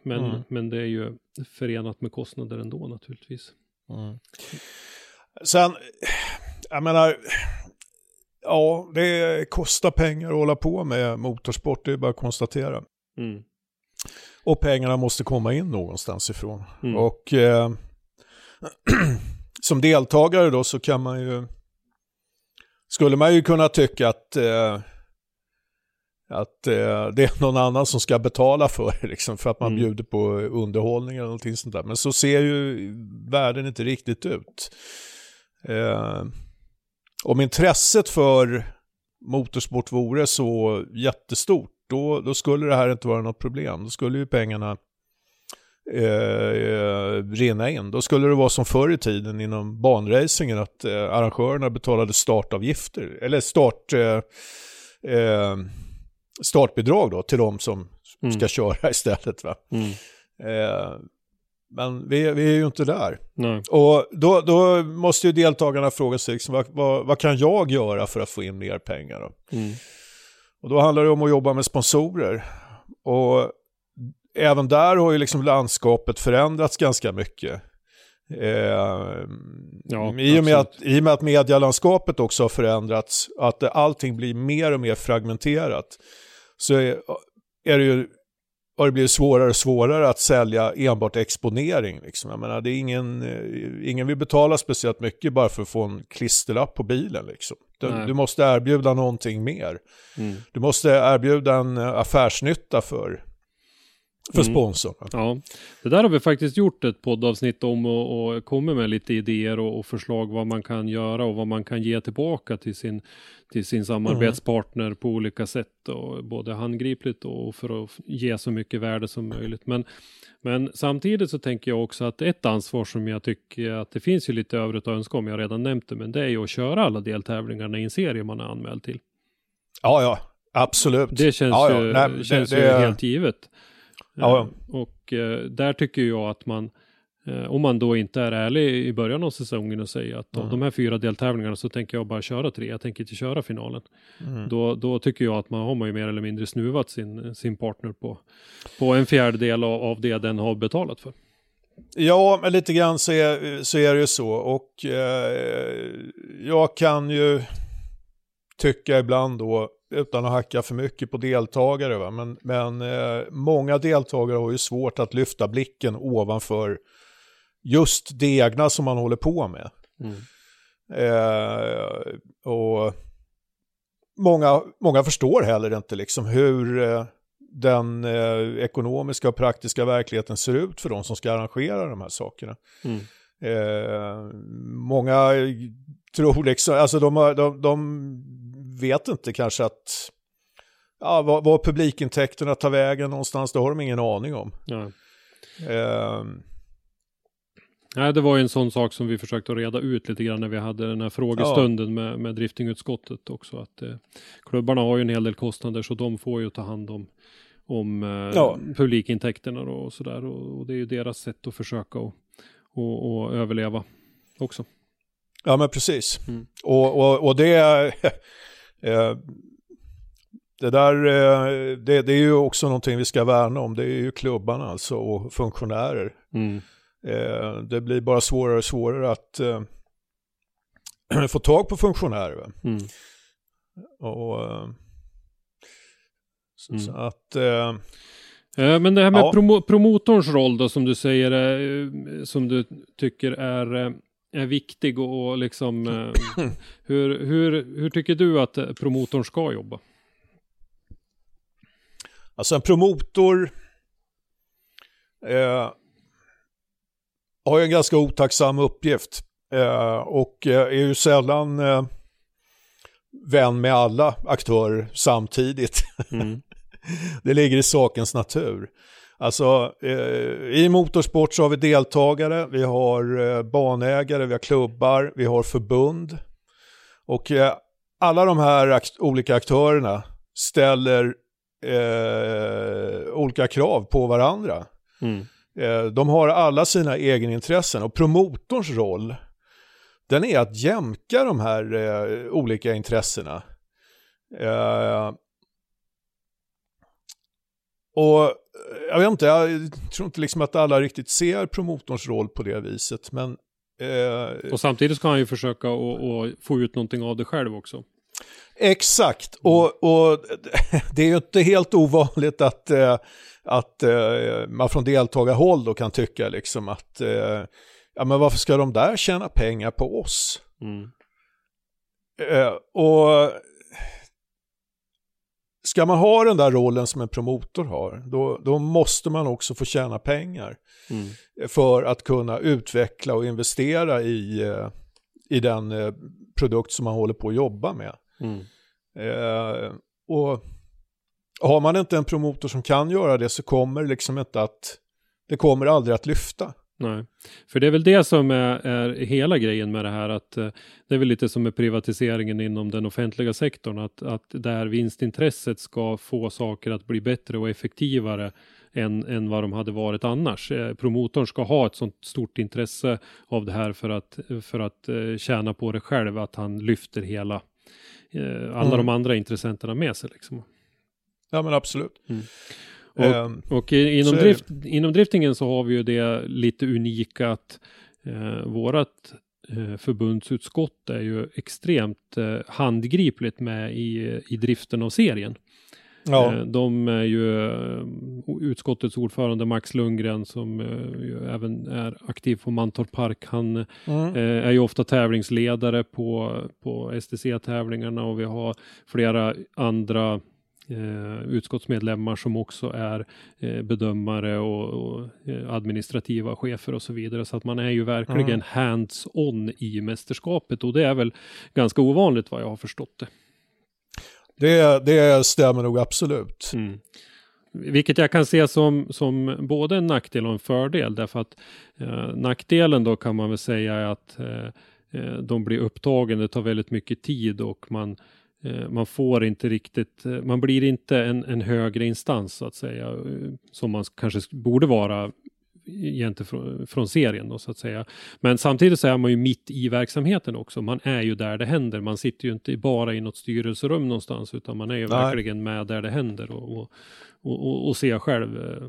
[SPEAKER 3] Men,
[SPEAKER 4] Mm.
[SPEAKER 3] men det är ju förenat med kostnader ändå naturligtvis.
[SPEAKER 4] Sen, jag menar, ja, det kostar pengar att hålla på med motorsport, det är bara att konstatera.
[SPEAKER 3] Mm.
[SPEAKER 4] Och pengarna måste komma in någonstans ifrån.
[SPEAKER 3] Mm.
[SPEAKER 4] Och eh, som deltagare då så kan man ju, skulle man ju kunna tycka att, eh, att eh, det är någon annan som ska betala för det, liksom, för att man
[SPEAKER 3] Mm.
[SPEAKER 4] bjuder på underhållning eller någonting sånt där. Men så ser ju världen inte riktigt ut. Eh, om intresset för motorsport vore så jättestort, då, då skulle det här inte vara något problem. Då skulle ju pengarna eh, eh, rinna in. Då skulle det vara som förr i tiden inom banracingen att eh, arrangörerna betalade startavgifter, eller start, eh, eh, startbidrag då till de som
[SPEAKER 3] Mm.
[SPEAKER 4] ska köra istället. Va?
[SPEAKER 3] Mm.
[SPEAKER 4] Eh, men vi, vi är ju inte där.
[SPEAKER 3] Nej.
[SPEAKER 4] Och då, då måste ju deltagarna fråga sig, liksom, vad, vad, vad kan jag göra för att få in mer pengar? Då?
[SPEAKER 3] Mm.
[SPEAKER 4] Och då handlar det om att jobba med sponsorer. Och även där har ju liksom landskapet förändrats ganska mycket. Eh,
[SPEAKER 3] Ja,
[SPEAKER 4] i, och med att, I och med att medialandskapet också har förändrats, att allting blir mer och mer fragmenterat, så är, det ju har det blivit svårare och svårare att sälja enbart exponering. Liksom. Jag menar, det är ingen, eh, ingen vill betala speciellt mycket bara för att få en klisterlapp på bilen. Liksom. Du, du måste erbjuda någonting mer.
[SPEAKER 3] Mm.
[SPEAKER 4] Du måste erbjuda en eh, affärsnytta för, för
[SPEAKER 3] Mm.
[SPEAKER 4] sponsorn.
[SPEAKER 3] Ja, det där har vi faktiskt gjort ett poddavsnitt om och, och kommit med lite idéer och, och förslag vad man kan göra och vad man kan ge tillbaka till sin, till sin samarbetspartner på olika sätt. Och både handgripligt och för att ge så mycket värde som möjligt. Men, men samtidigt så tänker jag också att ett ansvar som jag tycker att det finns ju lite övrigt att önska om, jag har redan nämnt det, men det är ju att köra alla deltävlingarna i en serie man är anmäld till.
[SPEAKER 4] Ja, ja, absolut.
[SPEAKER 3] Det känns,
[SPEAKER 4] ja, ja.
[SPEAKER 3] ju,
[SPEAKER 4] Nej, det-
[SPEAKER 3] känns
[SPEAKER 4] det
[SPEAKER 3] ju
[SPEAKER 4] är-
[SPEAKER 3] helt givet.
[SPEAKER 4] Ja,
[SPEAKER 3] Eh, Och eh, där tycker jag att man, eh, om man då inte är ärlig i början av säsongen och säger att av
[SPEAKER 4] Mm.
[SPEAKER 3] de här fyra deltävlingarna så tänker jag bara köra tre, jag tänker inte köra finalen.
[SPEAKER 4] Mm.
[SPEAKER 3] Då, då tycker jag att man har man ju mer eller mindre snuvat sin, sin partner på, på en fjärdedel av, av det den har betalat för.
[SPEAKER 4] Ja, men lite grann så är, så är det ju så. Och eh, jag kan ju tycka ibland då, utan att hacka för mycket på deltagare, va? men, men eh, många deltagare har ju svårt att lyfta blicken ovanför just det egna som man håller på med.
[SPEAKER 3] Mm.
[SPEAKER 4] Eh, och många, många förstår heller inte liksom hur eh, den eh, ekonomiska och praktiska verkligheten ser ut för de som ska arrangera de här sakerna.
[SPEAKER 3] Mm.
[SPEAKER 4] Eh, många tror liksom, alltså de, de, de vet inte kanske att ja, vad, vad publikintäkterna tar vägen någonstans, det har de ingen aning om.
[SPEAKER 3] Ja.
[SPEAKER 4] Eh,
[SPEAKER 3] Nej, det var ju en sån sak som vi försökte reda ut lite grann när vi hade den här frågestunden med, med driftingutskottet också. Att eh, klubbarna har ju en hel del kostnader så de får ju ta hand om, om eh,
[SPEAKER 4] Ja.
[SPEAKER 3] publikintäkterna då och sådär. Och, och det är ju deras sätt att försöka och, och, och överleva också.
[SPEAKER 4] Ja, men precis.
[SPEAKER 3] Mm.
[SPEAKER 4] Och, och, och det, det där, eh, det, det är ju också någonting vi ska värna om. Det är ju klubbarna alltså och funktionärer.
[SPEAKER 3] Mm.
[SPEAKER 4] Eh, det blir bara svårare och svårare att eh, få tag på funktionärer.
[SPEAKER 3] Mm.
[SPEAKER 4] Och, eh, så,
[SPEAKER 3] Mm.
[SPEAKER 4] så att, eh,
[SPEAKER 3] Eh, Men det här med
[SPEAKER 4] Ja.
[SPEAKER 3] promo promotorns roll då som du säger, eh, som du tycker är, eh, är viktig och, och liksom eh, hur, hur, hur tycker du att eh, promotorn ska jobba?
[SPEAKER 4] Alltså en promotor eh, har ju en ganska otacksam uppgift eh, och eh, är ju sällan eh, vän med alla aktörer samtidigt.
[SPEAKER 3] Mm.
[SPEAKER 4] Det ligger i sakens natur. Alltså eh, i motorsport så har vi deltagare, vi har eh, banägare, vi har klubbar, vi har förbund. Och eh, alla de här akt- olika aktörerna ställer eh, olika krav på varandra.
[SPEAKER 3] Mm.
[SPEAKER 4] Eh, de har alla sina egenintressen och promotorns roll den är att jämka de här eh, olika intressena. Och eh, jag vet inte, jag tror inte liksom att alla riktigt ser promotorns roll på det viset. Men eh,
[SPEAKER 3] Och samtidigt ska han ju försöka att få ut någonting av det själv också.
[SPEAKER 4] Exakt, och, och det är ju inte helt ovanligt att, eh, att eh, man från deltagarhåll då kan tycka liksom att ja men varför ska de där tjäna pengar på oss?
[SPEAKER 3] Mm.
[SPEAKER 4] Och ska man ha den där rollen som en promotor har, då, då måste man också få tjäna pengar
[SPEAKER 3] Mm.
[SPEAKER 4] för att kunna utveckla och investera i, eh, i den eh, produkt som man håller på att jobba med.
[SPEAKER 3] Mm.
[SPEAKER 4] Eh, och har man inte en promotor som kan göra det så kommer liksom inte att, det kommer aldrig att lyfta.
[SPEAKER 3] Nej, för det är väl det som är, är hela grejen med det här att eh, det är väl lite som med privatiseringen inom den offentliga sektorn att, att där vinstintresset ska få saker att bli bättre och effektivare än, än vad de hade varit annars. Eh, promotorn ska ha ett sånt stort intresse av det här för att, för att eh, tjäna på det själv, att han lyfter hela eh, alla
[SPEAKER 4] Mm.
[SPEAKER 3] de andra intressenterna med sig liksom.
[SPEAKER 4] Ja men absolut.
[SPEAKER 3] Och,
[SPEAKER 4] Ehm,
[SPEAKER 3] och inom, drift, inom driftingen så har vi ju det lite unika att eh, vårat eh, förbundsutskott är ju extremt eh, handgripligt med i, i driften av serien.
[SPEAKER 4] ja.
[SPEAKER 3] Eh, de är ju eh, utskottets ordförande Max Lundgren som eh, ju även är aktiv på Mantorp Park. Han
[SPEAKER 4] Mm.
[SPEAKER 3] är ju ofta tävlingsledare på, på STC-tävlingarna och vi har flera andra eh, utskottsmedlemmar som också är eh, bedömare och, och eh, administrativa chefer och så vidare. Så att man är ju verkligen
[SPEAKER 4] Mm.
[SPEAKER 3] hands-on i mästerskapet och det är väl ganska ovanligt vad jag har förstått det.
[SPEAKER 4] Det, det stämmer nog absolut.
[SPEAKER 3] Mm. Vilket jag kan se som, som både en nackdel och en fördel därför att eh, nackdelen då kan man väl säga är att de blir upptagen, det tar väldigt mycket tid och man, man får inte riktigt, eh, man blir inte en, en högre instans så att säga eh, som man kanske borde vara gentemot från serien då så att säga. Men samtidigt så är man ju mitt i verksamheten också. Man är ju där det händer. Man sitter ju inte bara i något styrelserum någonstans utan man är ju
[SPEAKER 4] Nej.
[SPEAKER 3] verkligen med där det händer och, och, och, och, ser själv eh,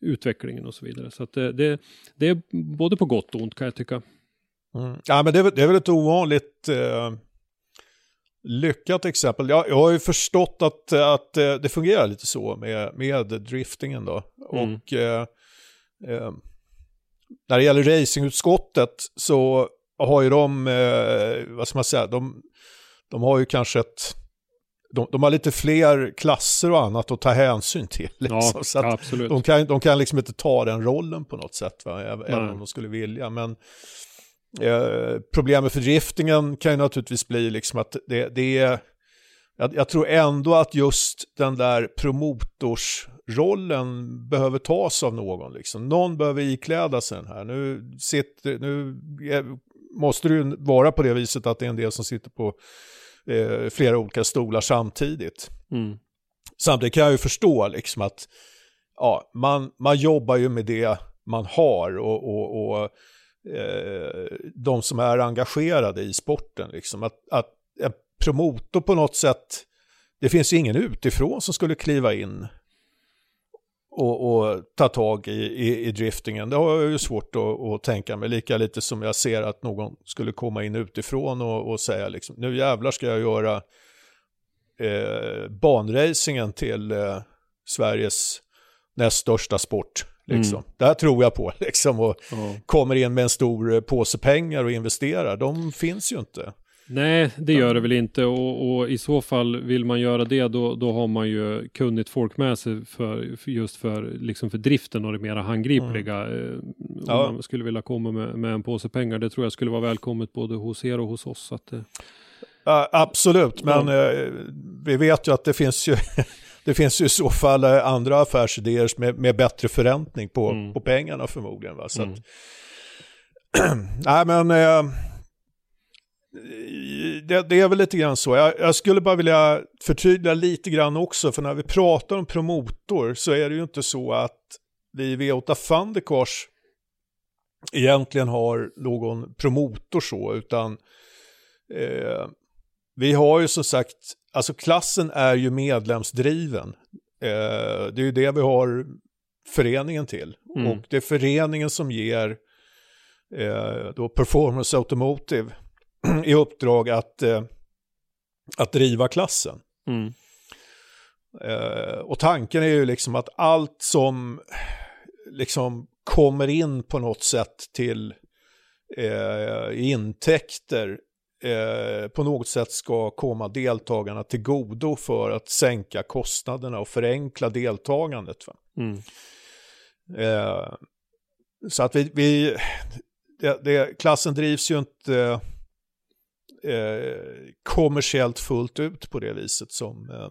[SPEAKER 3] utvecklingen och så vidare. Så att det, det, det är både på gott och ont kan jag tycka.
[SPEAKER 4] Mm. Ja, men det är, väl- det är väl ett ovanligt eh, lyckat exempel. Jag, jag har ju förstått att, att eh, det fungerar lite så med, med driftingen då.
[SPEAKER 3] Mm.
[SPEAKER 4] Och eh, eh, när det gäller racingutskottet så har ju de, eh, vad ska man säga, de, de har ju kanske ett, de, de har lite fler klasser och annat att ta hänsyn till. Liksom.
[SPEAKER 3] Ja,
[SPEAKER 4] så att de, kan, de kan liksom inte ta den rollen på något sätt, va? även även
[SPEAKER 3] Nej.
[SPEAKER 4] om de skulle vilja. Men eh, problemet för driftingen kan ju naturligtvis bli liksom att det, det är, jag, jag tror ändå att just den där promotorsrollen behöver tas av någon. Liksom. Någon behöver ikläda sig den här. Nu, sitter, nu är, måste det ju vara på det viset att det är en del som sitter på eh, flera olika stolar samtidigt.
[SPEAKER 3] Mm.
[SPEAKER 4] Samtidigt kan jag ju förstå liksom att ja, man, man jobbar ju med det man har och, och, och Eh, de som är engagerade i sporten. Liksom. Att, att en promotor på något sätt, det finns ju ingen utifrån som skulle kliva in och, och ta tag i, i, i driftingen. Det har jag ju svårt att, att tänka mig, lika lite som jag ser att någon skulle komma in utifrån och, och säga liksom, nu jävlar ska jag göra eh, banracingen till eh, Sveriges näst största sport. Liksom. Det här tror jag på, liksom, och
[SPEAKER 3] Ja.
[SPEAKER 4] kommer in med en stor eh, påse pengar och investerar. De finns ju inte.
[SPEAKER 3] Nej, det gör det väl inte och, och i så fall vill man göra det då, då har man ju kunnigt folk med sig för, för just för, liksom för driften och det mera handgripliga. Eh, Om
[SPEAKER 4] Ja.
[SPEAKER 3] man skulle vilja komma med, med en påse pengar, det tror jag skulle vara välkommet både hos er och hos oss. Att, eh,
[SPEAKER 4] Ja, absolut, men
[SPEAKER 3] Ja.
[SPEAKER 4] eh, vi vet ju att det finns ju, det finns ju i så fall eh, andra affärsidéer med, med bättre förräntning på,
[SPEAKER 3] Mm.
[SPEAKER 4] på pengarna förmodligen. Va? Så
[SPEAKER 3] Mm.
[SPEAKER 4] att, nej men eh, det, det är väl lite grann så. Jag, jag skulle bara vilja förtydliga lite grann också, för när vi pratar om promotor så är det ju inte så att vi i V8 Thundercars egentligen har någon promotor så, utan eh, vi har ju som sagt, alltså klassen är ju medlemsdriven. Eh, det är ju det vi har föreningen till.
[SPEAKER 3] Mm.
[SPEAKER 4] Och det är föreningen som ger eh, då Performance Automotive i uppdrag att, eh, att driva klassen.
[SPEAKER 3] mm.
[SPEAKER 4] Eh, och tanken är ju liksom att allt som liksom kommer in på något sätt till eh, intäkter eh, på något sätt ska komma deltagarna till godo för att sänka kostnaderna och förenkla deltagandet.
[SPEAKER 3] Mm.
[SPEAKER 4] Eh, så att vi, vi det, det, klassen drivs ju inte eh, kommersiellt fullt ut på det viset som, eh,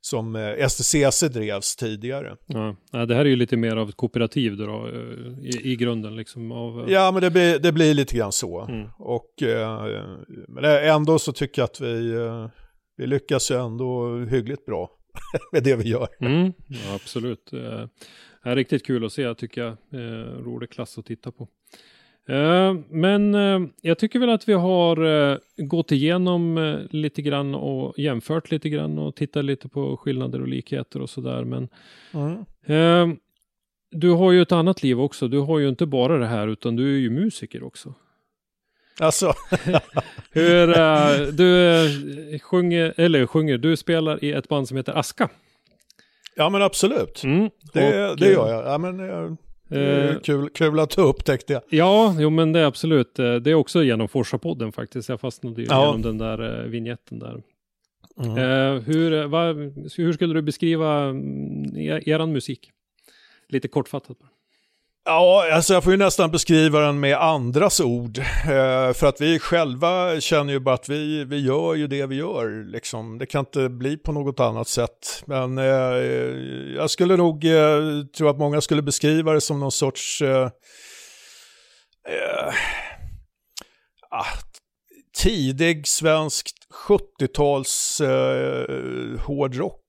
[SPEAKER 4] som eh, STCC drevs tidigare.
[SPEAKER 3] Ja. Det här är ju lite mer av ett kooperativ då, eh, i, i grunden. Liksom, av, eh,
[SPEAKER 4] Ja, men det blir, det blir lite grann så.
[SPEAKER 3] Mm.
[SPEAKER 4] Och, men det- ändå så tycker jag att vi, vi lyckas ju ändå hyggligt bra med det vi gör.
[SPEAKER 3] Mm, ja, absolut. Eh, är riktigt kul att se, tycker jag. Rolig klass att titta på. Eh, men eh, jag tycker väl att vi har eh, gått igenom lite grann och jämfört lite grann och tittat lite på skillnader och likheter och sådär. Men
[SPEAKER 4] Mm.
[SPEAKER 3] du har ju ett annat liv också. Du har ju inte bara det här utan du är ju musiker också.
[SPEAKER 4] Alltså,
[SPEAKER 3] Hur, du sjunger, eller sjunger, du spelar i ett band som heter Aska.
[SPEAKER 4] ja men absolut.
[SPEAKER 3] Mm,
[SPEAKER 4] Det,
[SPEAKER 3] och,
[SPEAKER 4] det gör jag. Ja, men, eh, kul, kul att du upptäckte det.
[SPEAKER 3] Ja, jo men det är absolut. eh, Det är också genom Forsa-podden faktiskt. Jag fastnade ju
[SPEAKER 4] Ja.
[SPEAKER 3] genom den där eh, vignetten där.
[SPEAKER 4] Mm.
[SPEAKER 3] Eh, hur, vad, hur skulle du beskriva mm, er, eran musik? Lite kortfattat. bara.
[SPEAKER 4] Ja, alltså jag får ju nästan beskriva den med andras ord. Eh, för att vi själva känner ju bara att vi, vi gör ju det vi gör. Liksom. Det kan inte bli på något annat sätt. Men eh, jag skulle nog eh, tro att många skulle beskriva det som någon sorts... Eh, eh, ah, tidig svensk 70-tals eh, hårdrock.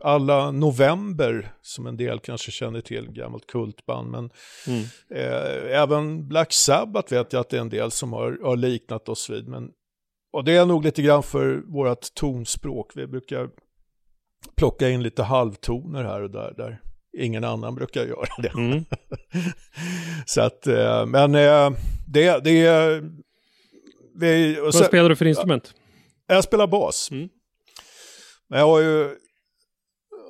[SPEAKER 4] Alla November, som en del kanske känner till, gammalt kultband. Men
[SPEAKER 3] Mm.
[SPEAKER 4] Eh, även Black Sabbath vet jag att det är en del som har, har liknat oss vid. Men, och det är nog lite grann för vårt tonspråk. Vi brukar plocka in lite halvtoner här och där. där ingen annan brukar göra det.
[SPEAKER 3] Mm.
[SPEAKER 4] så att, eh, men eh, det, det och
[SPEAKER 3] Vad
[SPEAKER 4] sen-
[SPEAKER 3] spelar du för instrument?
[SPEAKER 4] jag spelar bas.
[SPEAKER 3] Mm.
[SPEAKER 4] Men jag har ju,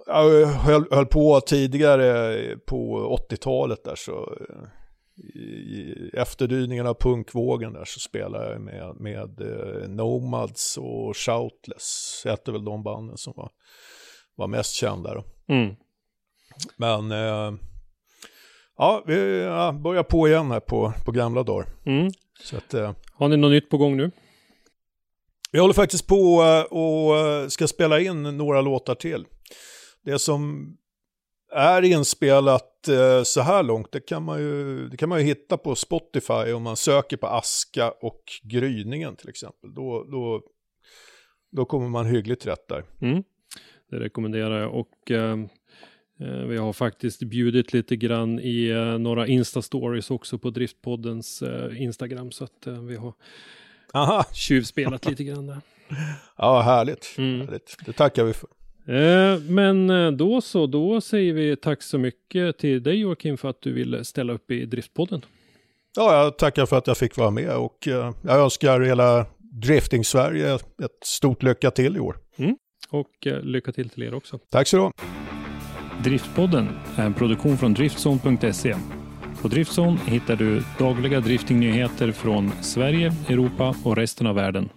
[SPEAKER 4] jag höll, höll på tidigare på 80-talet där så i, i efterdyningarna av punkvågen där så spelade jag med, med eh, Nomads och Shoutless. Hette väl de banden som var, var mest kända då.
[SPEAKER 3] Mm.
[SPEAKER 4] Men eh, ja, vi ja, börjar på igen här på, på gamla dagar.
[SPEAKER 3] Mm.
[SPEAKER 4] Så att, eh,
[SPEAKER 3] Har ni något nytt på gång nu?
[SPEAKER 4] Vi håller faktiskt på eh, och eh, ska spela in några låtar till. Det som är inspelat eh, så här långt, det kan, man ju, det kan man ju hitta på Spotify om man söker på Aska och Gryningen till exempel. Då, då, då kommer man hyggligt rätt där.
[SPEAKER 3] Mm. Det rekommenderar jag och eh, vi har faktiskt bjudit lite grann i eh, några Insta-stories också på Driftpoddens eh, Instagram så att eh, vi har
[SPEAKER 4] Aha,
[SPEAKER 3] tjuvspelat lite grann där.
[SPEAKER 4] ja härligt.
[SPEAKER 3] Mm.
[SPEAKER 4] härligt. Det tackar vi för.
[SPEAKER 3] Eh, men eh, då så, då säger vi tack så mycket till dig Joakim för att du ville ställa upp i Driftpodden.
[SPEAKER 4] Ja, jag tackar för att jag fick vara med och eh, jag önskar hela Drifting-Sverige ett stort lycka till i år.
[SPEAKER 3] Och eh, lycka till till er också.
[SPEAKER 4] Tack så du.
[SPEAKER 3] Driftpodden är en produktion från Driftzone.se. På Driftzone hittar du dagliga driftingnyheter från Sverige, Europa och resten av världen.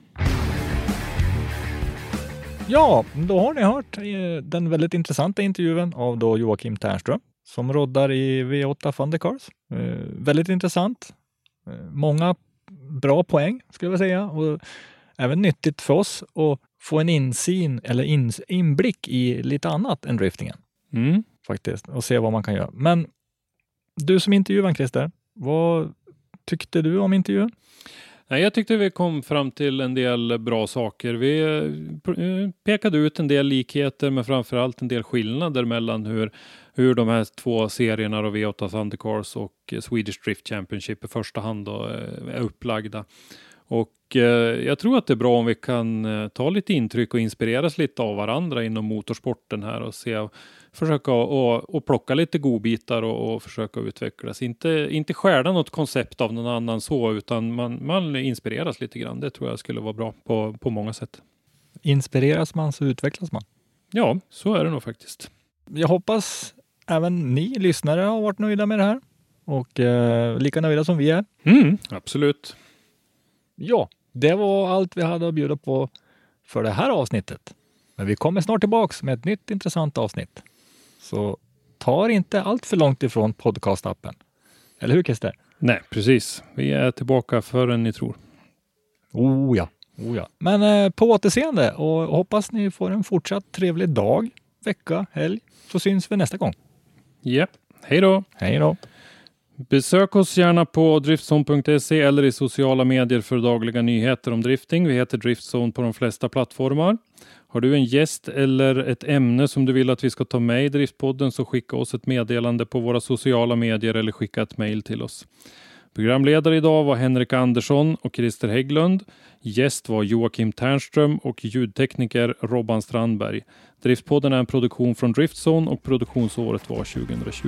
[SPEAKER 2] Ja, då har ni hört eh, den väldigt intressanta intervjun av då Joakim Ternström som roddar i V8 Thundercars. Eh, väldigt intressant. Eh, många bra poäng skulle jag säga och även nyttigt för oss att få en insyn eller in, inblick i lite annat än driftingen
[SPEAKER 3] Mm.
[SPEAKER 2] faktiskt och se vad man kan göra. Men du som intervjuade Christer, vad tyckte du om intervjun?
[SPEAKER 3] Nej, jag tyckte vi kom fram till en del bra saker. Vi eh, eh, pekade ut en del likheter men framförallt en del skillnader mellan hur, hur de här två serierna då, V8 Thundercars och Swedish Drift Championship i första hand då, eh, är upplagda. Och eh, jag tror att det är bra om vi kan eh, ta lite intryck och inspireras lite av varandra inom motorsporten här och se försöka och, och plocka lite godbitar och, och försöka utvecklas. Inte, inte stjäla något koncept av någon annan så, utan man, man inspireras lite grann. Det tror jag skulle vara bra på, på många sätt.
[SPEAKER 2] Inspireras man så utvecklas man.
[SPEAKER 3] Ja, så är det nog faktiskt.
[SPEAKER 2] Jag hoppas även ni lyssnare har varit nöjda med det här och eh, lika nöjda som vi är.
[SPEAKER 3] Mm, absolut.
[SPEAKER 2] Ja, det var allt vi hade att bjuda på för det här avsnittet. Men vi kommer snart tillbaks med ett nytt intressant avsnitt. Så ta inte allt för långt ifrån podcastappen. Eller hur Christer?
[SPEAKER 3] Nej, precis. Vi är tillbaka förrän ni tror.
[SPEAKER 2] Oh ja, oh ja. Men eh, på återseende och hoppas ni får en fortsatt trevlig dag, vecka, helg. Så syns vi nästa gång.
[SPEAKER 3] Ja, hej då!
[SPEAKER 2] Hej då!
[SPEAKER 3] Besök oss gärna på driftzone.se eller i sociala medier för dagliga nyheter om drifting. Vi heter Driftzone på de flesta plattformar. Har du en gäst eller ett ämne som du vill att vi ska ta med i Driftpodden så skicka oss ett meddelande på våra sociala medier eller skicka ett mejl till oss. Programledare idag var Henrik Andersson och Christer Hägglund. Gäst var Joakim Ternström och ljudtekniker Robban Strandberg. Driftpodden är en produktion från Driftzone och produktionsåret var 2020.